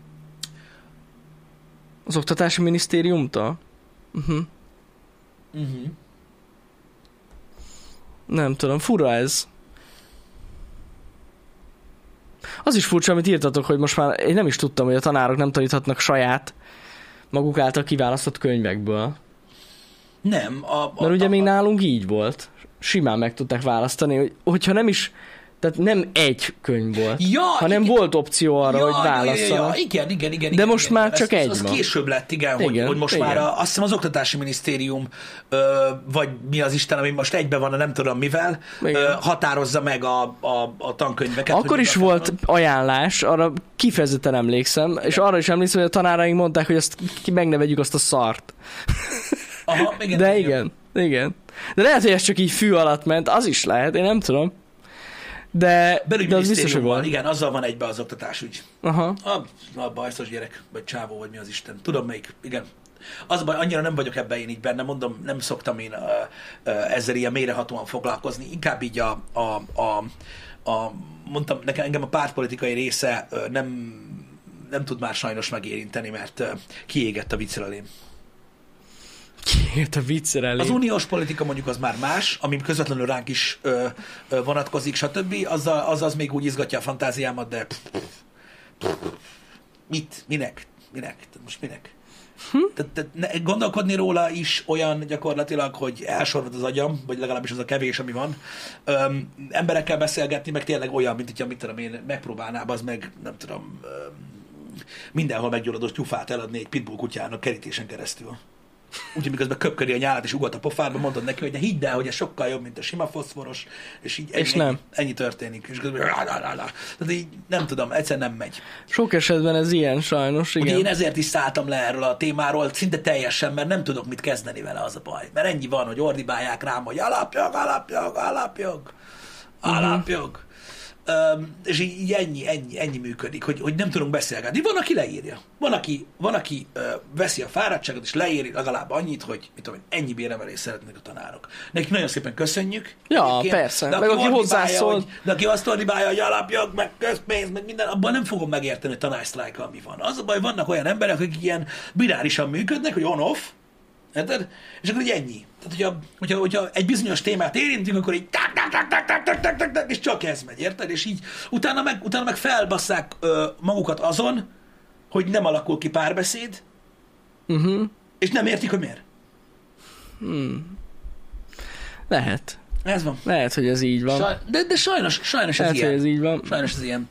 Speaker 2: Az oktatási minisztériumtól? Uh-huh.
Speaker 1: Uh-huh.
Speaker 2: Nem tudom, fura ez. Az is furcsa, amit írtatok, hogy most már én nem is tudtam, hogy a tanárok nem taníthatnak saját maguk által kiválasztott könyvekből.
Speaker 1: Nem. A, a,
Speaker 2: Mert ugye
Speaker 1: a,
Speaker 2: még nálunk így volt. Simán meg tudták választani, hogy, hogyha nem is, tehát nem egy könyv volt,
Speaker 1: Ja,
Speaker 2: hanem
Speaker 1: igen.
Speaker 2: volt opció arra,
Speaker 1: Ja,
Speaker 2: hogy
Speaker 1: ja, ja,
Speaker 2: válasszanak.
Speaker 1: ja, igen, igen, igen.
Speaker 2: De
Speaker 1: igen,
Speaker 2: most
Speaker 1: igen,
Speaker 2: már
Speaker 1: igen.
Speaker 2: csak
Speaker 1: ez,
Speaker 2: egy
Speaker 1: Az
Speaker 2: van.
Speaker 1: később lett, igen, igen
Speaker 2: Igen,
Speaker 1: hogy, hogy most
Speaker 2: igen.
Speaker 1: már a, azt hiszem az Oktatási Minisztérium, ö, vagy mi az Isten, ami most egybe van, a nem tudom mivel,
Speaker 2: Igen.
Speaker 1: ö, határozza meg a, a, a tankönyveket.
Speaker 2: Akkor is volt ajánlás, arra kifejezetten emlékszem, és arra is emlékszem, hogy a tanáraink mondták, hogy azt megnevegyük azt a szart.
Speaker 1: Aha, igen,
Speaker 2: De igen, igen. De lehet, hogy ez csak így fű alatt ment, az is lehet, én nem tudom. De, de az biztos, hogy volt.
Speaker 1: igen, azzal van egybe az oktatásügy.
Speaker 2: Aha.
Speaker 1: A, a bajszos gyerek, vagy csávó, vagy mi az Isten. Tudom melyik, igen. Az baj, annyira nem vagyok ebben én így benne, mondom, nem szoktam én uh, uh, ezzel ilyen mélyrehatóan foglalkozni. Inkább így a, a, a, a mondtam, nekem engem a pártpolitikai része uh, nem, nem tud már sajnos megérinteni, mert uh, kiégett a viccelelém.
Speaker 2: Kiért a viccer elé.
Speaker 1: Az uniós politika mondjuk az már más, ami közvetlenül ránk is ö, ö, vonatkozik, stb. Azzal, az az még úgy izgatja a fantáziámat, de mit, minek? minek? Tehát most minek? Hm? Tehát, tehát ne, gondolkodni róla is olyan gyakorlatilag, hogy elsorvad az agyam, vagy legalábbis az a kevés, ami van. Öm, emberekkel beszélgetni, meg tényleg olyan, mint hogyha mit tudom én, megpróbálnám, az meg nem tudom, öm, mindenhol meggyulladott tyufát eladni egy pitbull kutyának kerítésen keresztül. Úgyhogy miközben köpködi a nyálat és ugat a pofádba, mondod neki, hogy ne hidd el, hogy ez sokkal jobb, mint a sima foszforos, és így ennyi,
Speaker 2: És nem.
Speaker 1: Ennyi, történik. És közben, lá, lá, lá, lá. Tehát így nem tudom, egyszer nem megy.
Speaker 2: Sok esetben ez ilyen sajnos,
Speaker 1: Ugye
Speaker 2: igen.
Speaker 1: én ezért is szálltam le erről a témáról, szinte teljesen, mert nem tudok mit kezdeni vele, az a baj. Mert ennyi van, hogy ordibálják rám, hogy alapjog, alapjog, alapjog, alapjog. Um, és így, ennyi, ennyi, ennyi működik, hogy, hogy nem tudunk beszélgetni. Van, aki leírja. Van, aki, van, aki uh, veszi a fáradtságot, és leír legalább annyit, hogy mit tudom, én, ennyi béremelést szeretnék a tanárok. Nekik nagyon szépen köszönjük.
Speaker 2: Ja,
Speaker 1: Egyébként,
Speaker 2: persze.
Speaker 1: De
Speaker 2: Meg aki
Speaker 1: ordibálja,
Speaker 2: hozzászól.
Speaker 1: Hogy, de aki azt ordibálja, hogy alapjog, meg közpénz, meg minden, abban nem fogom megérteni, hogy tanársztrájkkal mi van. Az a baj, vannak olyan emberek, akik ilyen binárisan működnek, hogy on-off, Érted? És akkor így ennyi. Tehát, hogyha, hogyha, hogyha egy bizonyos témát érintünk, akkor így tak, tak, tak, tak, tak, tak, tak, tak, tak, és csak ez megy, érted? És így utána meg, utána meg felbasszák ö, magukat azon, hogy nem alakul ki párbeszéd,
Speaker 2: Uh-huh.
Speaker 1: és nem értik, hogy miért.
Speaker 2: Lehet.
Speaker 1: Ez van.
Speaker 2: Lehet, hogy ez így van.
Speaker 1: Saj, de, de sajnos, sajnos ez
Speaker 2: Lehet, hogy
Speaker 1: ilyen.
Speaker 2: ez így van.
Speaker 1: Sajnos ez ilyen.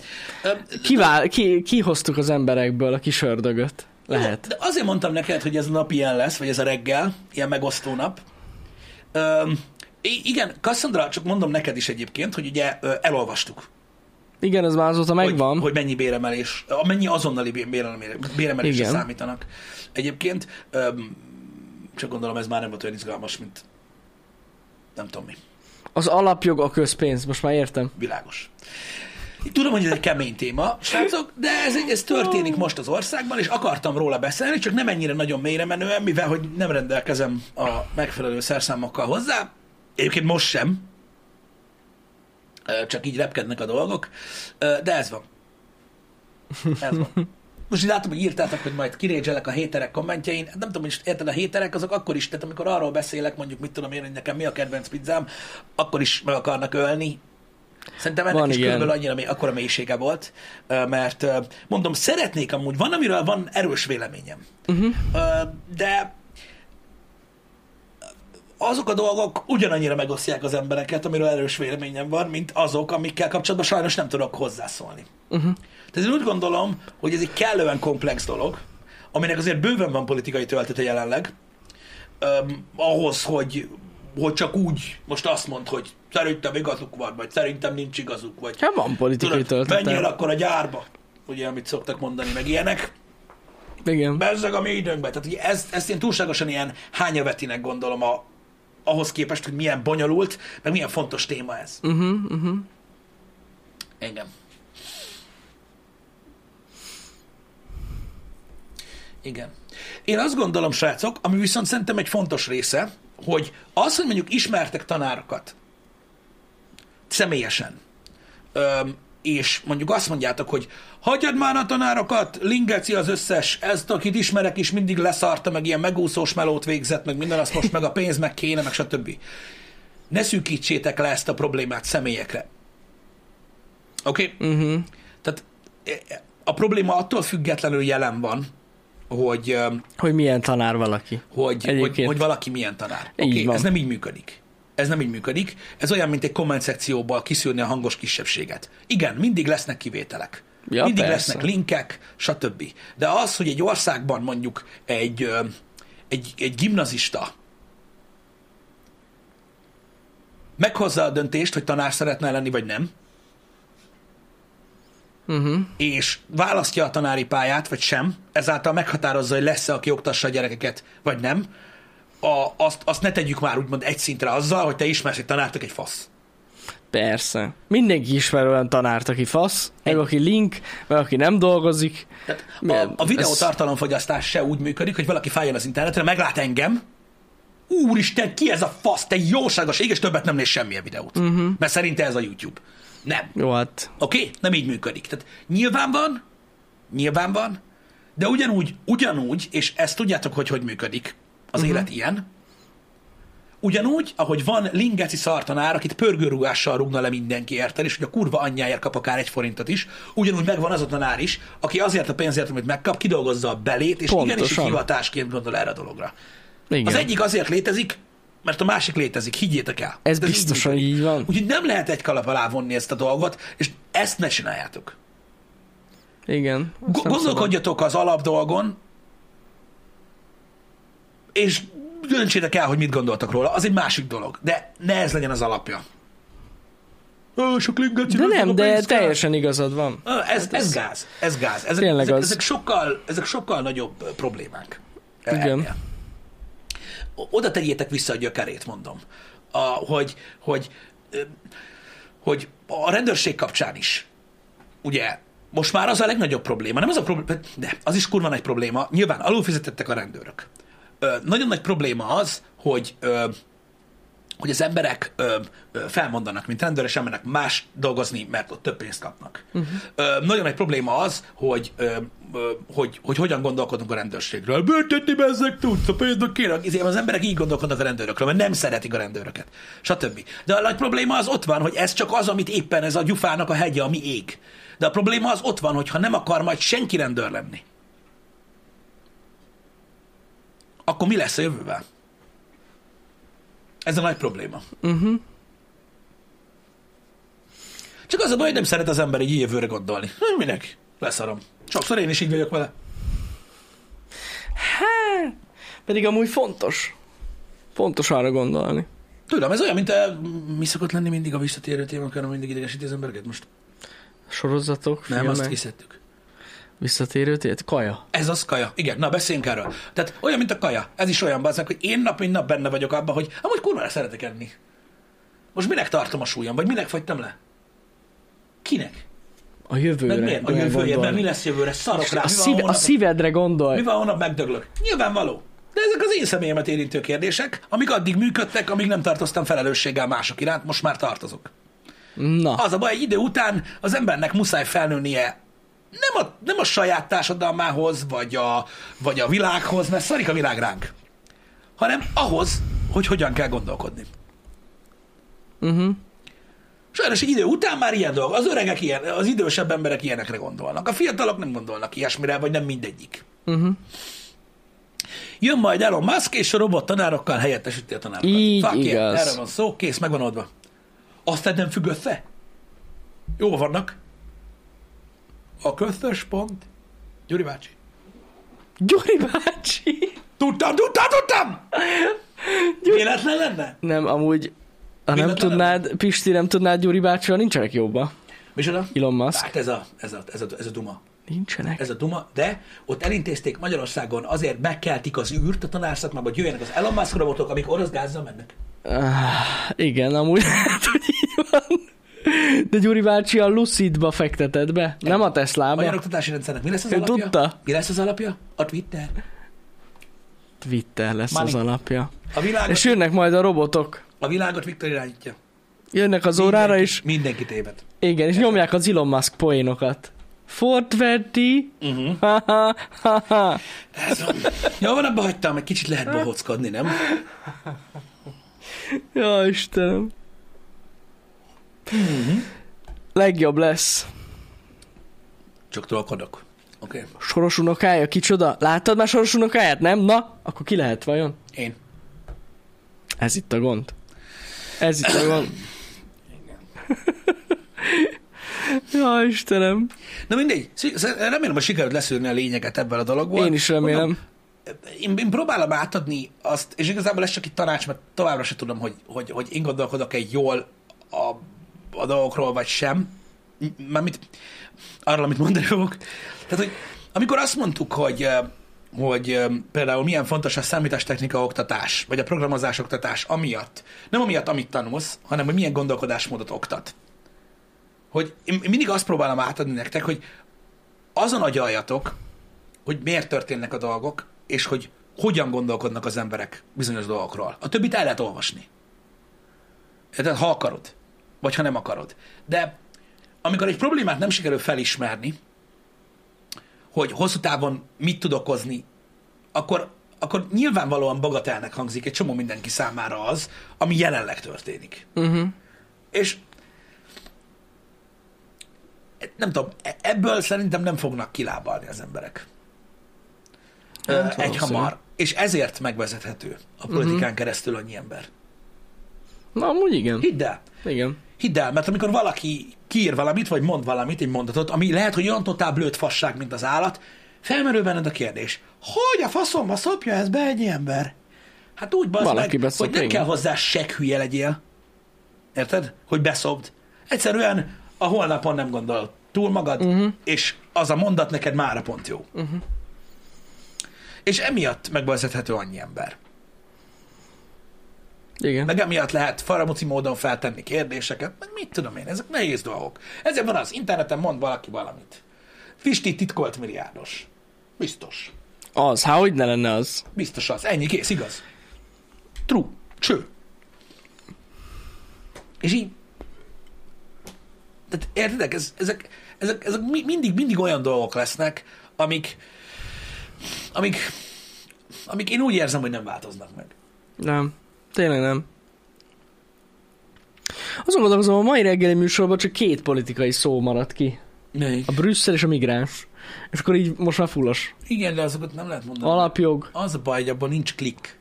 Speaker 2: Kivál, ki, kihoztuk az emberekből a kis ördögöt. Lehet.
Speaker 1: De azért mondtam neked, hogy ez a nap ilyen lesz, vagy ez a reggel, ilyen megosztó nap. Öm, igen, Cassandra, csak mondom neked is egyébként, hogy ugye elolvastuk,
Speaker 2: Igen, ez már azóta megvan.
Speaker 1: hogy, hogy mennyi béremelés, mennyi azonnali bé- béremelés, béremelésre számítanak. Egyébként, öm, csak gondolom ez már nem volt olyan izgalmas, mint nem tudom mi.
Speaker 2: Az alapjog a közpénz, most már értem.
Speaker 1: Világos. Tudom, hogy ez egy kemény téma, srácok, de ez, ez történik most az országban, és akartam róla beszélni, csak nem ennyire nagyon mélyre menően, mivel hogy nem rendelkezem a megfelelő szerszámokkal hozzá. Egyébként most sem. Csak így repkednek a dolgok. De ez van. Ez van. Most így látom, hogy írtátok, hogy majd kirédzselek a héterek kommentjein. Nem tudom, hogy érted, a héterek azok akkor is, tehát amikor arról beszélek, mondjuk mit tudom én, hogy nekem mi a kedvenc pizzám, akkor is meg akarnak ölni. Szerintem ennek
Speaker 2: Van,
Speaker 1: is
Speaker 2: igen.
Speaker 1: körülbelül annyira mély, akkora mélysége volt, mert mondom, szeretnék amúgy, van, amiről van erős véleményem.
Speaker 2: Uh-huh.
Speaker 1: De azok a dolgok ugyanannyira megosztják az embereket, amiről erős véleményem van, mint azok, amikkel kapcsolatban sajnos nem tudok hozzászólni.
Speaker 2: Uh-huh.
Speaker 1: Tehát én úgy gondolom, hogy ez egy kellően komplex dolog, aminek azért bőven van politikai töltete jelenleg, öm, ahhoz, hogy, hogy csak úgy most azt mond, hogy szerintem igazuk van, vagy szerintem nincs igazuk, vagy
Speaker 2: Hát van politikai
Speaker 1: tudod, menjél akkor a gyárba, ugye, amit szoktak mondani, meg ilyenek,
Speaker 2: Igen.
Speaker 1: bezzeg a mi időnkben. Tehát ugye ezt, ezt én túlságosan ilyen hányavetinek gondolom a, ahhoz képest, hogy milyen bonyolult, meg milyen fontos téma ez.
Speaker 2: Uh-huh, uh-huh.
Speaker 1: Engem. Igen. Én azt gondolom, srácok, ami viszont szerintem egy fontos része, hogy az, hogy mondjuk ismertek tanárokat személyesen, öm, és mondjuk azt mondjátok, hogy hagyjad már a tanárokat, Lingeci az összes, ezt, akit ismerek is, mindig leszarta, meg ilyen megúszós melót végzett, meg minden, azt most meg a pénz meg kéne, meg stb. Ne szűkítsétek le ezt a problémát személyekre. Oké? Okay?
Speaker 2: Uh-huh.
Speaker 1: Tehát e, a probléma attól függetlenül jelen van, hogy,
Speaker 2: Hogy milyen tanár valaki.
Speaker 1: hogy, hogy,
Speaker 2: Egyébként.
Speaker 1: hogy valaki milyen tanár. Oké, okay, ez nem így működik. Ez nem így működik. Ez olyan, mint egy komment szekcióból kiszűrni a hangos kisebbséget. Igen, mindig lesznek kivételek.
Speaker 2: Ja,
Speaker 1: mindig
Speaker 2: persze.
Speaker 1: lesznek linkek, stb. De az, hogy egy országban mondjuk egy, egy, egy gimnazista meghozza a döntést, hogy tanár szeretne lenni, vagy nem,
Speaker 2: Uh-huh.
Speaker 1: és választja a tanári pályát, vagy sem, ezáltal meghatározza, hogy lesz-e, aki oktassa a gyerekeket, vagy nem, a, azt, azt ne tegyük már úgymond egy szintre azzal, hogy te ismersz egy tanártok egy fasz.
Speaker 2: Persze. Mindenki ismer olyan tanárt, aki fasz, meg aki link, meg aki nem dolgozik.
Speaker 1: Tehát a, a videó
Speaker 2: ez-
Speaker 1: tartalomfogyasztás se úgy működik, hogy valaki feljön az internetre, meglát engem, úristen, ki ez a fasz, te jóságos ég, és többet nem néz semmilyen videót. Uh-huh. Mert szerinte ez a YouTube. Nem.
Speaker 2: Jó, hát
Speaker 1: Oké? Okay? Nem így működik. Tehát nyilván van, nyilván van, de ugyanúgy, ugyanúgy, és ezt tudjátok, hogy hogy működik az uh-huh. élet ilyen, Ugyanúgy, ahogy van lingeci szartanár, akit pörgőrúgással rúgna le mindenki, érted, és hogy a kurva anyjáért kap akár egy forintot is, ugyanúgy megvan az a tanár is, aki azért a pénzért, amit megkap, kidolgozza a belét, és
Speaker 2: Pontosan.
Speaker 1: igenis egy hivatásként gondol erre a dologra.
Speaker 2: Igen.
Speaker 1: Az egyik azért létezik, mert a másik létezik, higgyétek el.
Speaker 2: Ez
Speaker 1: így
Speaker 2: biztosan
Speaker 1: működik.
Speaker 2: így van.
Speaker 1: Úgyhogy nem lehet egy kalap alá vonni ezt a dolgot, és ezt ne csináljátok.
Speaker 2: Igen. Nem
Speaker 1: gondolkodjatok az alapdolgon, és döntsétek el, hogy mit gondoltak róla. Az egy másik dolog. De ne ez legyen az alapja. Ó, sok linget.
Speaker 2: De nem, de teljesen igazad van.
Speaker 1: Ö, Ez, ez gáz. Ez gáz. Ezek,
Speaker 2: Tényleg
Speaker 1: ezek,
Speaker 2: az.
Speaker 1: ezek, sokkal, ezek sokkal nagyobb ö, problémák. Ö,
Speaker 2: Igen.
Speaker 1: ennél. O- Oda tegyétek vissza a gyökerét, mondom. A, hogy, hogy, ö, hogy a rendőrség kapcsán is, ugye, most már az a legnagyobb probléma. Nem az a probléma, de az is kurva nagy probléma. Nyilván alulfizetettek a rendőrök. Ö, nagyon nagy probléma az, hogy ö, hogy az emberek ö, ö, felmondanak, mint rendőr, és elmennek más dolgozni, mert ott több pénzt kapnak. Uh-huh. Ö, nagyon nagy probléma az, hogy, ö, ö, hogy, hogy hogyan gondolkodunk a rendőrségről. Büntetni be ezek tudsz, a pénznek kéne. Ezért az emberek így gondolkodnak a rendőrökről, mert nem szeretik a rendőröket, stb. De a nagy probléma az ott van, hogy ez csak az, amit éppen ez a gyufának a hegye, ami ég. De a probléma az ott van, hogy ha nem akar majd senki rendőr lenni, akkor mi lesz a jövővel? Ez a nagy probléma.
Speaker 2: Uh-huh.
Speaker 1: Csak az a baj, hogy nem szeret az ember egy jövőre gondolni. Hm, Minek? Leszarom. Sokszor én is így vagyok vele.
Speaker 2: Pedig amúgy fontos. Fontos arra gondolni.
Speaker 1: Tudom, ez olyan, mint a, mi szokott lenni mindig a visszatérő hanem mindig idegesíti az embereket most.
Speaker 2: Sorozatok,
Speaker 1: Nem,
Speaker 2: filmek,
Speaker 1: azt kiszedtük.
Speaker 2: Visszatérő tét, kaja.
Speaker 1: Ez az kaja. Igen, na beszéljünk erről. Tehát olyan, mint a kaja. Ez is olyan bazdmeg, hogy én nap mint nap benne vagyok abban, hogy amúgy kurvára szeretek enni. Most minek tartom a súlyom, vagy minek fogytam le? Kinek?
Speaker 2: A jövőre.
Speaker 1: Meg miért? A
Speaker 2: gondolni.
Speaker 1: mi lesz jövőre? Szarok rá.
Speaker 2: a, szíve, a szívedre gondolj.
Speaker 1: Mi van, holnap megdöglök? Nyilvánvaló. De ezek az én személyemet érintő kérdések, amik addig működtek, amíg nem tartoztam felelősséggel mások iránt, most már tartozok.
Speaker 2: Na,
Speaker 1: Az a baj, egy idő után az embernek muszáj felnőnie nem a, nem a saját társadalmához, vagy a, vagy a világhoz, mert szarik a világ ránk, hanem ahhoz, hogy hogyan kell gondolkodni.
Speaker 2: uh-huh.
Speaker 1: Sajnos egy idő után már ilyen dolog. Az öregek ilyen, az idősebb emberek ilyenekre gondolnak. A fiatalok nem gondolnak ilyesmire, vagy nem mindegyik.
Speaker 2: Uh-huh.
Speaker 1: Jön majd Elon Musk, és a robot tanárokkal helyettesíti a tanárokat.
Speaker 2: Így
Speaker 1: Fuck
Speaker 2: igaz.
Speaker 1: erről van szó, kész, megvan oldva. Aztán nem függ össze? Jó vannak. A köztes pont. Gyuri bácsi.
Speaker 2: Gyuri bácsi.
Speaker 1: Tudtam, tudtam, tudtam! Véletlen lenne?
Speaker 2: Nem, amúgy, ha nem tudnád, Pisti, nem tudnád Gyuri bácsival, nincsenek jobban.
Speaker 1: Micsoda?
Speaker 2: Elon Musk.
Speaker 1: Hát ez a, ez a, ez a, ez a duma.
Speaker 2: Nincsenek.
Speaker 1: Ez a duma, de ott elintézték Magyarországon, azért megkeltik az űrt a tanárszakmába, hogy jöjjenek az Elon Musk robotok, amik orosz gázzal mennek.
Speaker 2: Ah, igen, amúgy hogy így van. De Gyuri bácsi a Lucidba fektetett be, nem a
Speaker 1: Magyar
Speaker 2: Teslába.
Speaker 1: oktatási rendszernek mi lesz az
Speaker 2: Ő
Speaker 1: alapja?
Speaker 2: tudta.
Speaker 1: Mi lesz az alapja? A Twitter.
Speaker 2: Twitter lesz
Speaker 1: Money.
Speaker 2: az alapja.
Speaker 1: A világot,
Speaker 2: És jönnek majd a robotok.
Speaker 1: a világot Viktor irányítja.
Speaker 2: Jönnek az órára,
Speaker 1: Mindenki-
Speaker 2: és
Speaker 1: Mindenki téved.
Speaker 2: igen, és nyomják az Elon Musk poénokat. 420,
Speaker 1: Uh-huh.
Speaker 2: ha ha ha.
Speaker 1: Jó, van, abba hagytam, egy kicsit lehet bohockodni, nem?
Speaker 2: Ja, Istenem. Legjobb lesz.
Speaker 1: Csak trollkodok. Oké. Okay.
Speaker 2: Soros unokája, kicsoda? Láttad már soros unokáját? Nem? Na, akkor ki lehet vajon?
Speaker 1: Én.
Speaker 2: Ez itt a gond. Ez itt a gond. ja, Istenem.
Speaker 1: Na mindegy. Remélem, hogy sikerült leszűrni a lényeget ebből a dologból.
Speaker 2: Én is remélem.
Speaker 1: Mondom, én, én próbálom átadni azt, és igazából ez csak itt tanács, mert továbbra sem tudom, hogy, hogy, hogy én gondolkodok egy jól a, a dolgokról, vagy sem. Mármint arról, amit mondani fogok. Tehát, hogy amikor azt mondtuk, hogy, hogy például milyen fontos a számítástechnika oktatás, vagy a programozás oktatás amiatt, nem amiatt, amit tanulsz, hanem hogy milyen gondolkodásmódot oktat. Hogy én mindig azt próbálom átadni nektek, hogy azon agyaljatok, hogy miért történnek a dolgok, és hogy hogyan gondolkodnak az emberek bizonyos dolgokról. A többit el lehet olvasni. Tehát ha akarod, vagy ha nem akarod. De amikor egy problémát nem sikerül felismerni, hogy hosszú távon mit tud okozni, akkor akkor nyilvánvalóan bagatelnek hangzik egy csomó mindenki számára az, ami jelenleg történik.
Speaker 2: Uh-huh.
Speaker 1: És nem tudom, ebből szerintem nem fognak kilábalni az emberek.
Speaker 2: Hát
Speaker 1: Egy hamar. És ezért megvezethető a politikán uh-huh. keresztül annyi ember.
Speaker 2: Na, amúgy igen.
Speaker 1: Hidd el.
Speaker 2: Igen.
Speaker 1: Hidd el, mert amikor valaki kiír valamit, vagy mond valamit, egy mondatot, ami lehet, hogy olyan totál blőtt fasság, mint az állat, felmerül benned a kérdés, hogy a faszomba szopja ez be egy ember? Hát úgy bazd
Speaker 2: Valaki
Speaker 1: meg, hogy nem kell hozzá seg hülye legyél. Érted? Hogy beszobd. Egyszerűen a holnapon nem gondol túl magad, uh-huh. és az a mondat neked mára pont jó. Uh-huh. És emiatt megvezethető annyi ember.
Speaker 2: Igen.
Speaker 1: Meg emiatt lehet faramuci módon feltenni kérdéseket, meg mit tudom én, ezek nehéz dolgok. Ezért van az, interneten mond valaki valamit. Fisti titkolt milliárdos. Biztos.
Speaker 2: Az, hát hogy ne lenne az?
Speaker 1: Biztos az. Ennyi, kész, igaz. True. Cső. És így... Tehát értedek, ez, ezek, ezek, ezek mi- mindig, mindig olyan dolgok lesznek, amik, amik, amik én úgy érzem, hogy nem változnak meg.
Speaker 2: Nem. Tényleg nem. Azon gondolkozom, a mai reggeli műsorban csak két politikai szó maradt ki.
Speaker 1: Melyik?
Speaker 2: A Brüsszel és a migráns. És akkor így most már fullos.
Speaker 1: Igen, de azokat nem lehet mondani.
Speaker 2: Alapjog.
Speaker 1: Az a baj, hogy abban nincs klik.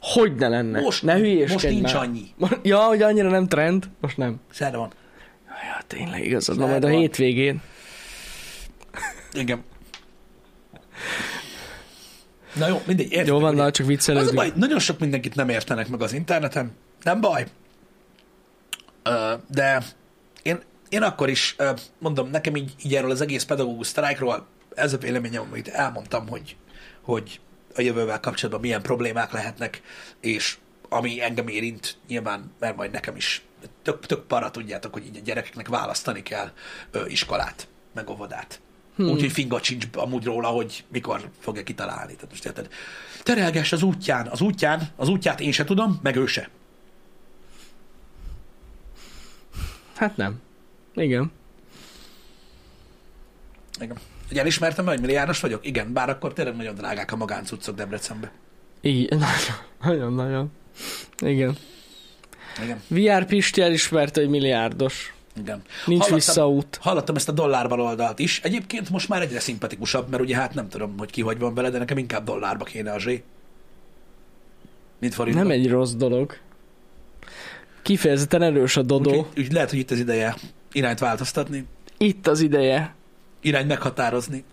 Speaker 2: Hogy ne lenne?
Speaker 1: Most,
Speaker 2: ne hülyéskedj
Speaker 1: most nincs
Speaker 2: már.
Speaker 1: annyi.
Speaker 2: Ja, hogy annyira nem trend? Most nem.
Speaker 1: Szerre van.
Speaker 2: Ja, tényleg igazad.
Speaker 1: Szerda
Speaker 2: majd a
Speaker 1: van.
Speaker 2: hétvégén.
Speaker 1: Igen. Na jó, mindegy. Érted,
Speaker 2: Jó van, na, csak
Speaker 1: Az a
Speaker 2: viccelődünk.
Speaker 1: baj, nagyon sok mindenkit nem értenek meg az interneten. Nem baj. Ö, De én, én akkor is, ö, mondom, nekem így, így erről az egész pedagógus sztrájkról ez a véleményem, amit elmondtam, hogy, hogy a jövővel kapcsolatban milyen problémák lehetnek, és ami engem érint, nyilván, mert majd nekem is tök, tök para tudjátok, hogy így a gyerekeknek választani kell ö, iskolát, meg óvodát. Hmm. Úgyhogy fingat sincs amúgy róla, hogy mikor fogja kitalálni. Tehát most érted? Terelgess az útján, az útján, az útját én se tudom, meg ő se.
Speaker 2: Hát nem. Igen.
Speaker 1: Igen. Hogy elismertem, hogy milliárdos vagyok? Igen, bár akkor tényleg nagyon drágák a magáncuccok Debrecenbe.
Speaker 2: Igen. Nagyon-nagyon. Igen.
Speaker 1: Igen.
Speaker 2: VR Pisti elismerte, hogy milliárdos.
Speaker 1: Igen.
Speaker 2: Nincs
Speaker 1: Hallottam-
Speaker 2: visszaút.
Speaker 1: Hallottam ezt a dollárban oldalt is. Egyébként most már egyre szimpatikusabb, mert ugye hát nem tudom, hogy ki hogy van vele, de nekem inkább dollárba kéne a zsé. Mint forintba.
Speaker 2: Nem egy rossz dolog. Kifejezetten erős a dodó.
Speaker 1: Úgyhogy, úgy lehet, hogy itt az ideje irányt változtatni,
Speaker 2: Itt az ideje.
Speaker 1: irányt meghatározni.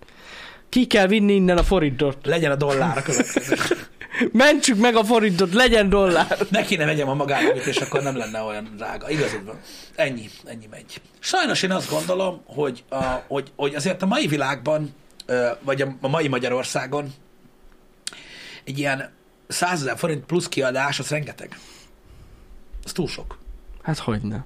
Speaker 2: Ki kell vinni innen a forintot.
Speaker 1: Legyen a dollár a következő.
Speaker 2: Mentsük meg a forintot, legyen dollár.
Speaker 1: ne kéne vegyem a magánjogit, és akkor nem lenne olyan drága. Igazad van. Ennyi, ennyi megy. Sajnos én azt gondolom, hogy, a, hogy, hogy azért a mai világban, vagy a, mai Magyarországon egy ilyen 100 ezer forint plusz kiadás, az rengeteg. Az túl sok.
Speaker 2: Hát hogy ne.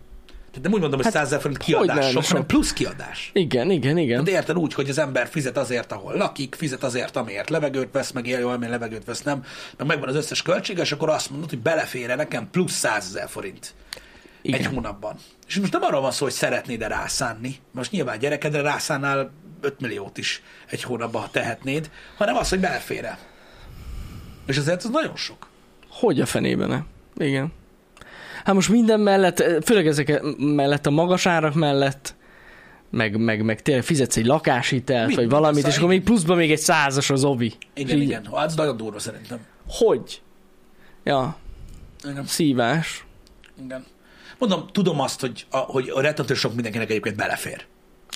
Speaker 1: Tehát nem úgy mondom, hogy
Speaker 2: Hát,
Speaker 1: 100 ezer forint kiadás sok, hanem plusz kiadás.
Speaker 2: Igen, igen, igen.
Speaker 1: De érted úgy, hogy az ember fizet azért, ahol lakik, fizet azért, amiért levegőt vesz, meg él jól, amilyen levegőt vesz, nem, meg megvan az összes költsége, és akkor azt mondod, hogy belefér nekem plusz 100 ezer forint
Speaker 2: igen.
Speaker 1: egy hónapban. És most nem arról van szó, hogy szeretnéd-e rászánni, most nyilván gyerekedre rászánnál 5 milliót is egy hónapban, ha tehetnéd, hanem az, hogy belefér És azért az nagyon sok.
Speaker 2: Hogy a fenében? Igen. Hát most minden mellett, főleg ezek mellett, a magas árak mellett, meg, meg, meg tényleg fizetsz egy lakáshitelt,
Speaker 1: Mind-
Speaker 2: vagy valamit, és akkor még pluszban még egy százas az ovi.
Speaker 1: Igen,
Speaker 2: így-
Speaker 1: igen. Az nagyon durva szerintem.
Speaker 2: Hogy? Ja,
Speaker 1: Igen.
Speaker 2: szívás.
Speaker 1: igen. Mondom, tudom azt, hogy a, hogy a rettentő sok mindenkinek egyébként belefér.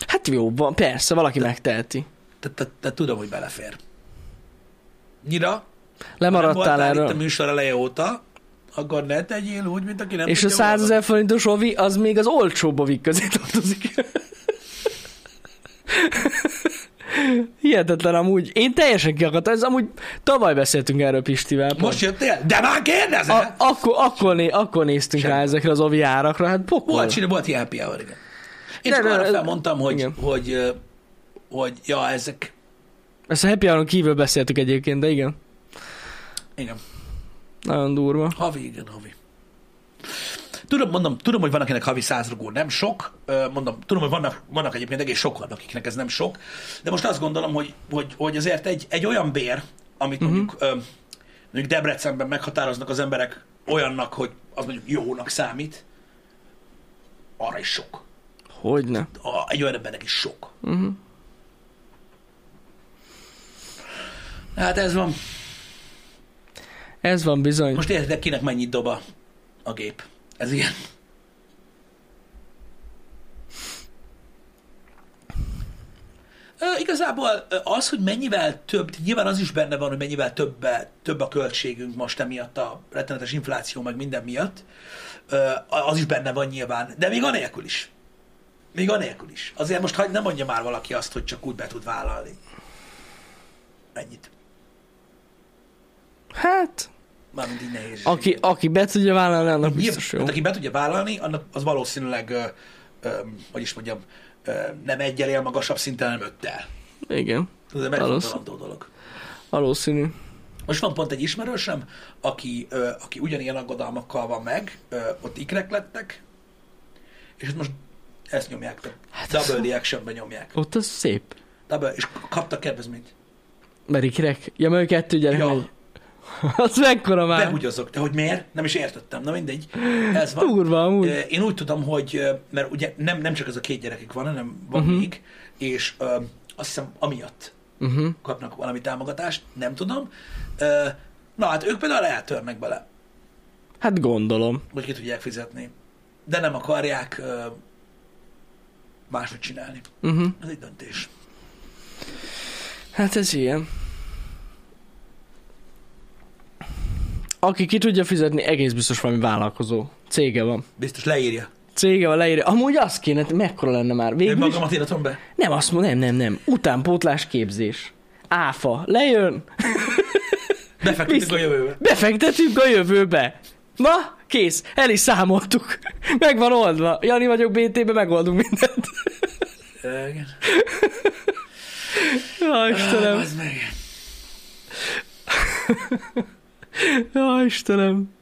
Speaker 2: Hát jó, persze, valaki megteheti.
Speaker 1: Tehát te, te tudom, hogy belefér. Nyira,
Speaker 2: Lemaradtál
Speaker 1: voltál itt a
Speaker 2: erről.
Speaker 1: műsor eleje óta, akkor ne tegyél úgy, mint aki nem
Speaker 2: És a
Speaker 1: tudja,
Speaker 2: 100
Speaker 1: hol van.
Speaker 2: ezer forintos ovi, az még az olcsóbb ovik közé tartozik. Hihetetlen amúgy. Én teljesen kiakadtam. Ez amúgy tavaly beszéltünk erről Pistivel. pont.
Speaker 1: Most jöttél? De már kérdezel?
Speaker 2: A, akkor, akkor, né, akkor néztünk
Speaker 1: Semmi.
Speaker 2: rá ezekre az ovi árakra, hát pokol.
Speaker 1: Volt, csinál, volt happy hour, igen. Én
Speaker 2: De,
Speaker 1: csak
Speaker 2: de,
Speaker 1: arra felmondtam, hogy,
Speaker 2: igen.
Speaker 1: hogy, ö, hogy, ja, ezek,
Speaker 2: Ezt a happy hour kívül beszéltük egyébként, de igen.
Speaker 1: igen,
Speaker 2: Nagyon durva.
Speaker 1: havi, igen, havi. Tudom, mondom, tudom, hogy van, akinek havi száz rugó nem sok, mondom, tudom, hogy vannak, vannak egyébként egész sokan, akiknek ez nem sok, de most azt gondolom, hogy, hogy, hogy azért egy, egy olyan bér, amit mondjuk, ö, mondjuk Debrecenben meghatároznak az emberek olyannak, hogy az mondjuk jónak számít, arra is sok.
Speaker 2: Hogyne.
Speaker 1: Egy olyan embernek is sok.
Speaker 2: Uh-huh.
Speaker 1: Hát ez van.
Speaker 2: Ez van bizony.
Speaker 1: Most értitek, kinek mennyit dob a, a gép. Ez ilyen. Ö, igazából az, hogy mennyivel több, nyilván az is benne van, hogy mennyivel több, több a költségünk most emiatt a rettenetes infláció, meg minden miatt, ö, az is benne van nyilván, de még anélkül is. Még anélkül is. Azért most hagy, nem mondja már valaki azt, hogy csak úgy be tud vállalni. Ennyit.
Speaker 2: Hát,
Speaker 1: Mármint így nehéz.
Speaker 2: aki, aki be tudja vállalni, annak biztos jó.
Speaker 1: hát aki be tudja vállalni, annak az valószínűleg, ö, ö, hogy is mondjam, ö, nem egyel él magasabb szinten, hanem öttel.
Speaker 2: Igen,
Speaker 1: Ez egy megfontolandó dolog.
Speaker 2: valószínű.
Speaker 1: Most van pont egy ismerősöm, aki, ö, aki ugyanilyen aggodalmakkal van meg, ö, ott ikrek lettek, és ott most ezt nyomják, hát double reactionben nyomják.
Speaker 2: Ott az szép.
Speaker 1: Double, és kaptak kedvezményt.
Speaker 2: Mert ikrek. Ja, mert kettő gyerek
Speaker 1: Ja.
Speaker 2: megy. Az mekkora már.
Speaker 1: Behugyozok. De hogy miért? Nem is értettem. Na mindegy. Ez van.
Speaker 2: Durva amúgy.
Speaker 1: Én úgy tudom, hogy, mert ugye nem, nem csak ez a két gyerekük van, hanem van uh-huh. még, és ö, azt hiszem amiatt
Speaker 2: Uh-huh.
Speaker 1: kapnak valami támogatást, nem tudom. Ö, Na hát ők például eltörnek bele,
Speaker 2: Hát gondolom.
Speaker 1: hogy ki tudják fizetni. De nem akarják ö, máshogy csinálni.
Speaker 2: Uh-huh.
Speaker 1: Ez egy döntés.
Speaker 2: Hát ez ilyen. Aki ki tudja fizetni, egész biztos valami vállalkozó. Cége van.
Speaker 1: Biztos leírja.
Speaker 2: Cége van, leírja. Amúgy azt kéne, mekkora lenne már.
Speaker 1: Én
Speaker 2: Végül is,
Speaker 1: magamat iratom be.
Speaker 2: nem azt mondom, nem, nem, nem. Utánpótlás képzés. Áfa. Lejön,
Speaker 1: Befektetünk
Speaker 2: Biztos.
Speaker 1: a jövőbe.
Speaker 2: befektetünk a jövőbe. Na, kész, el is számoltuk. Meg van oldva. Jani vagyok BT-be, megoldunk mindent.
Speaker 1: Igen.
Speaker 2: Ja, Istenem.
Speaker 1: Az meg.
Speaker 2: Ja, Istenem.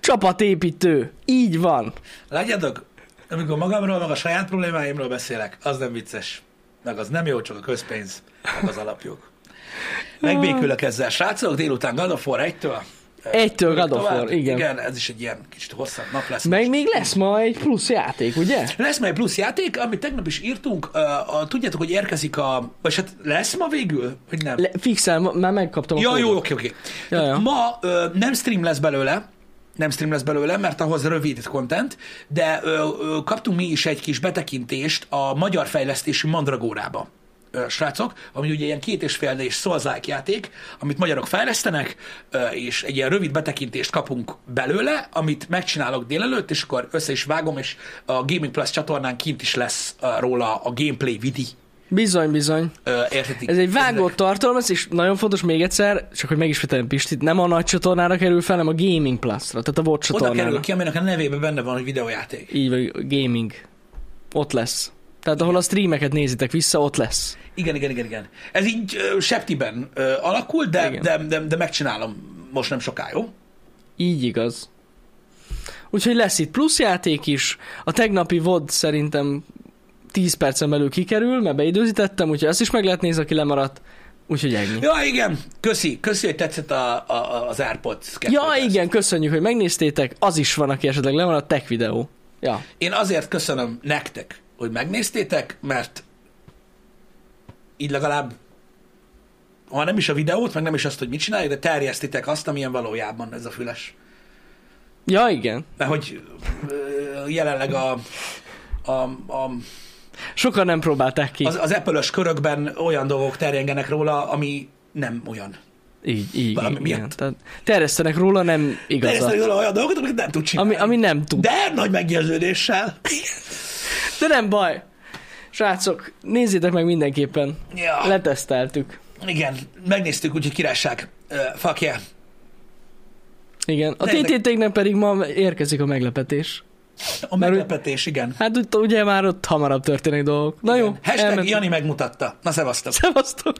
Speaker 2: Csapatépítő. Így van.
Speaker 1: Látjátok, amikor magamról, meg a saját problémáimról beszélek, az nem vicces. Meg az nem jó, csak a közpénz, meg az alapjog. Megbékülök ezzel. Srácok, délután God of War 1-től.
Speaker 2: Egytől God of. War, igen.
Speaker 1: Igen, ez is egy ilyen kicsit hosszabb nap lesz.
Speaker 2: Meg még lesz ma egy plusz játék, ugye?
Speaker 1: Lesz majd plusz játék, amit tegnap is írtunk. Uh, a, tudjátok, hogy érkezik a... Vagy hát lesz ma végül? Vagy nem?
Speaker 2: Le, fixel, már megkaptam a
Speaker 1: Ja,
Speaker 2: kódot.
Speaker 1: jó, oké, oké.
Speaker 2: Ja, ja.
Speaker 1: Ma ö, nem stream lesz belőle, nem stream lesz belőle, mert ahhoz rövid content, de ö, ö, kaptunk mi is egy kis betekintést a magyar fejlesztésű Mandragórába srácok, ami ugye ilyen két és fél és Souls-like játék, amit magyarok fejlesztenek, és egy ilyen rövid betekintést kapunk belőle, amit megcsinálok délelőtt, és akkor össze is vágom, és a Gaming Plus csatornán kint is lesz róla a gameplay vidi.
Speaker 2: Bizony, bizony.
Speaker 1: Ö, értetik?
Speaker 2: Ez egy vágott tartalom, ez és nagyon fontos még egyszer, csak hogy megismételjem Pistit, nem a nagy csatornára kerül fel, hanem a Gaming Plus-ra, tehát a VOD
Speaker 1: Oda kerül
Speaker 2: csatornára.
Speaker 1: ki, aminek a nevében benne van, hogy videójáték.
Speaker 2: Így vagy, gaming. Ott lesz. Tehát ahol a streameket nézitek vissza, ott lesz.
Speaker 1: Igen, igen, igen, igen. Ez így ö, septiben ö, alakul, de,
Speaker 2: Igen.
Speaker 1: de, de, de megcsinálom most nem soká, jó?
Speaker 2: Így igaz. Úgyhogy lesz itt plusz játék is. A tegnapi VOD szerintem 10 percen belül kikerül, mert beidőzítettem, úgyhogy azt is meg lehet nézni, aki lemaradt. Úgyhogy ennyi.
Speaker 1: Ja, igen. Köszi, köszi, hogy tetszett a, a, az Airpods 2
Speaker 2: Ja,
Speaker 1: test.
Speaker 2: igen, köszönjük, hogy megnéztétek. Az is van, aki esetleg lemaradt, tech videó. Ja,
Speaker 1: Én azért köszönöm nektek, hogy megnéztétek, mert így legalább ha nem is a videót, meg nem is azt, hogy mit csináljuk, de terjesztitek azt, amilyen valójában ez a füles.
Speaker 2: ja igen.
Speaker 1: Mert hogy jelenleg a, a, a
Speaker 2: Sokan nem próbálták ki.
Speaker 1: az, az Apple-ös körökben olyan dolgok terjengenek róla, ami nem olyan.
Speaker 2: Így, így,
Speaker 1: valami
Speaker 2: igen.
Speaker 1: miatt.
Speaker 2: Tehát terjesztenek róla, nem igazat.
Speaker 1: Terjeszteni róla olyan dolgokat, amiket nem tud csinálni.
Speaker 2: Ami, ami nem tud.
Speaker 1: De nagy meggyőződéssel.
Speaker 2: De nem baj. Srácok, nézzétek meg mindenképpen.
Speaker 1: Ja.
Speaker 2: Leteszteltük.
Speaker 1: Igen, megnéztük, úgyhogy királyság. Uh, fuck yeah.
Speaker 2: Igen. A. TTT-nek pedig ma érkezik a meglepetés.
Speaker 1: A meglepetés, igen.
Speaker 2: Hát ugye már ott hamarabb történnek dolgok. Na jó,
Speaker 1: Hashtag
Speaker 2: elmentünk.
Speaker 1: Jani megmutatta. Na, szevasztok.
Speaker 2: Szevasztok!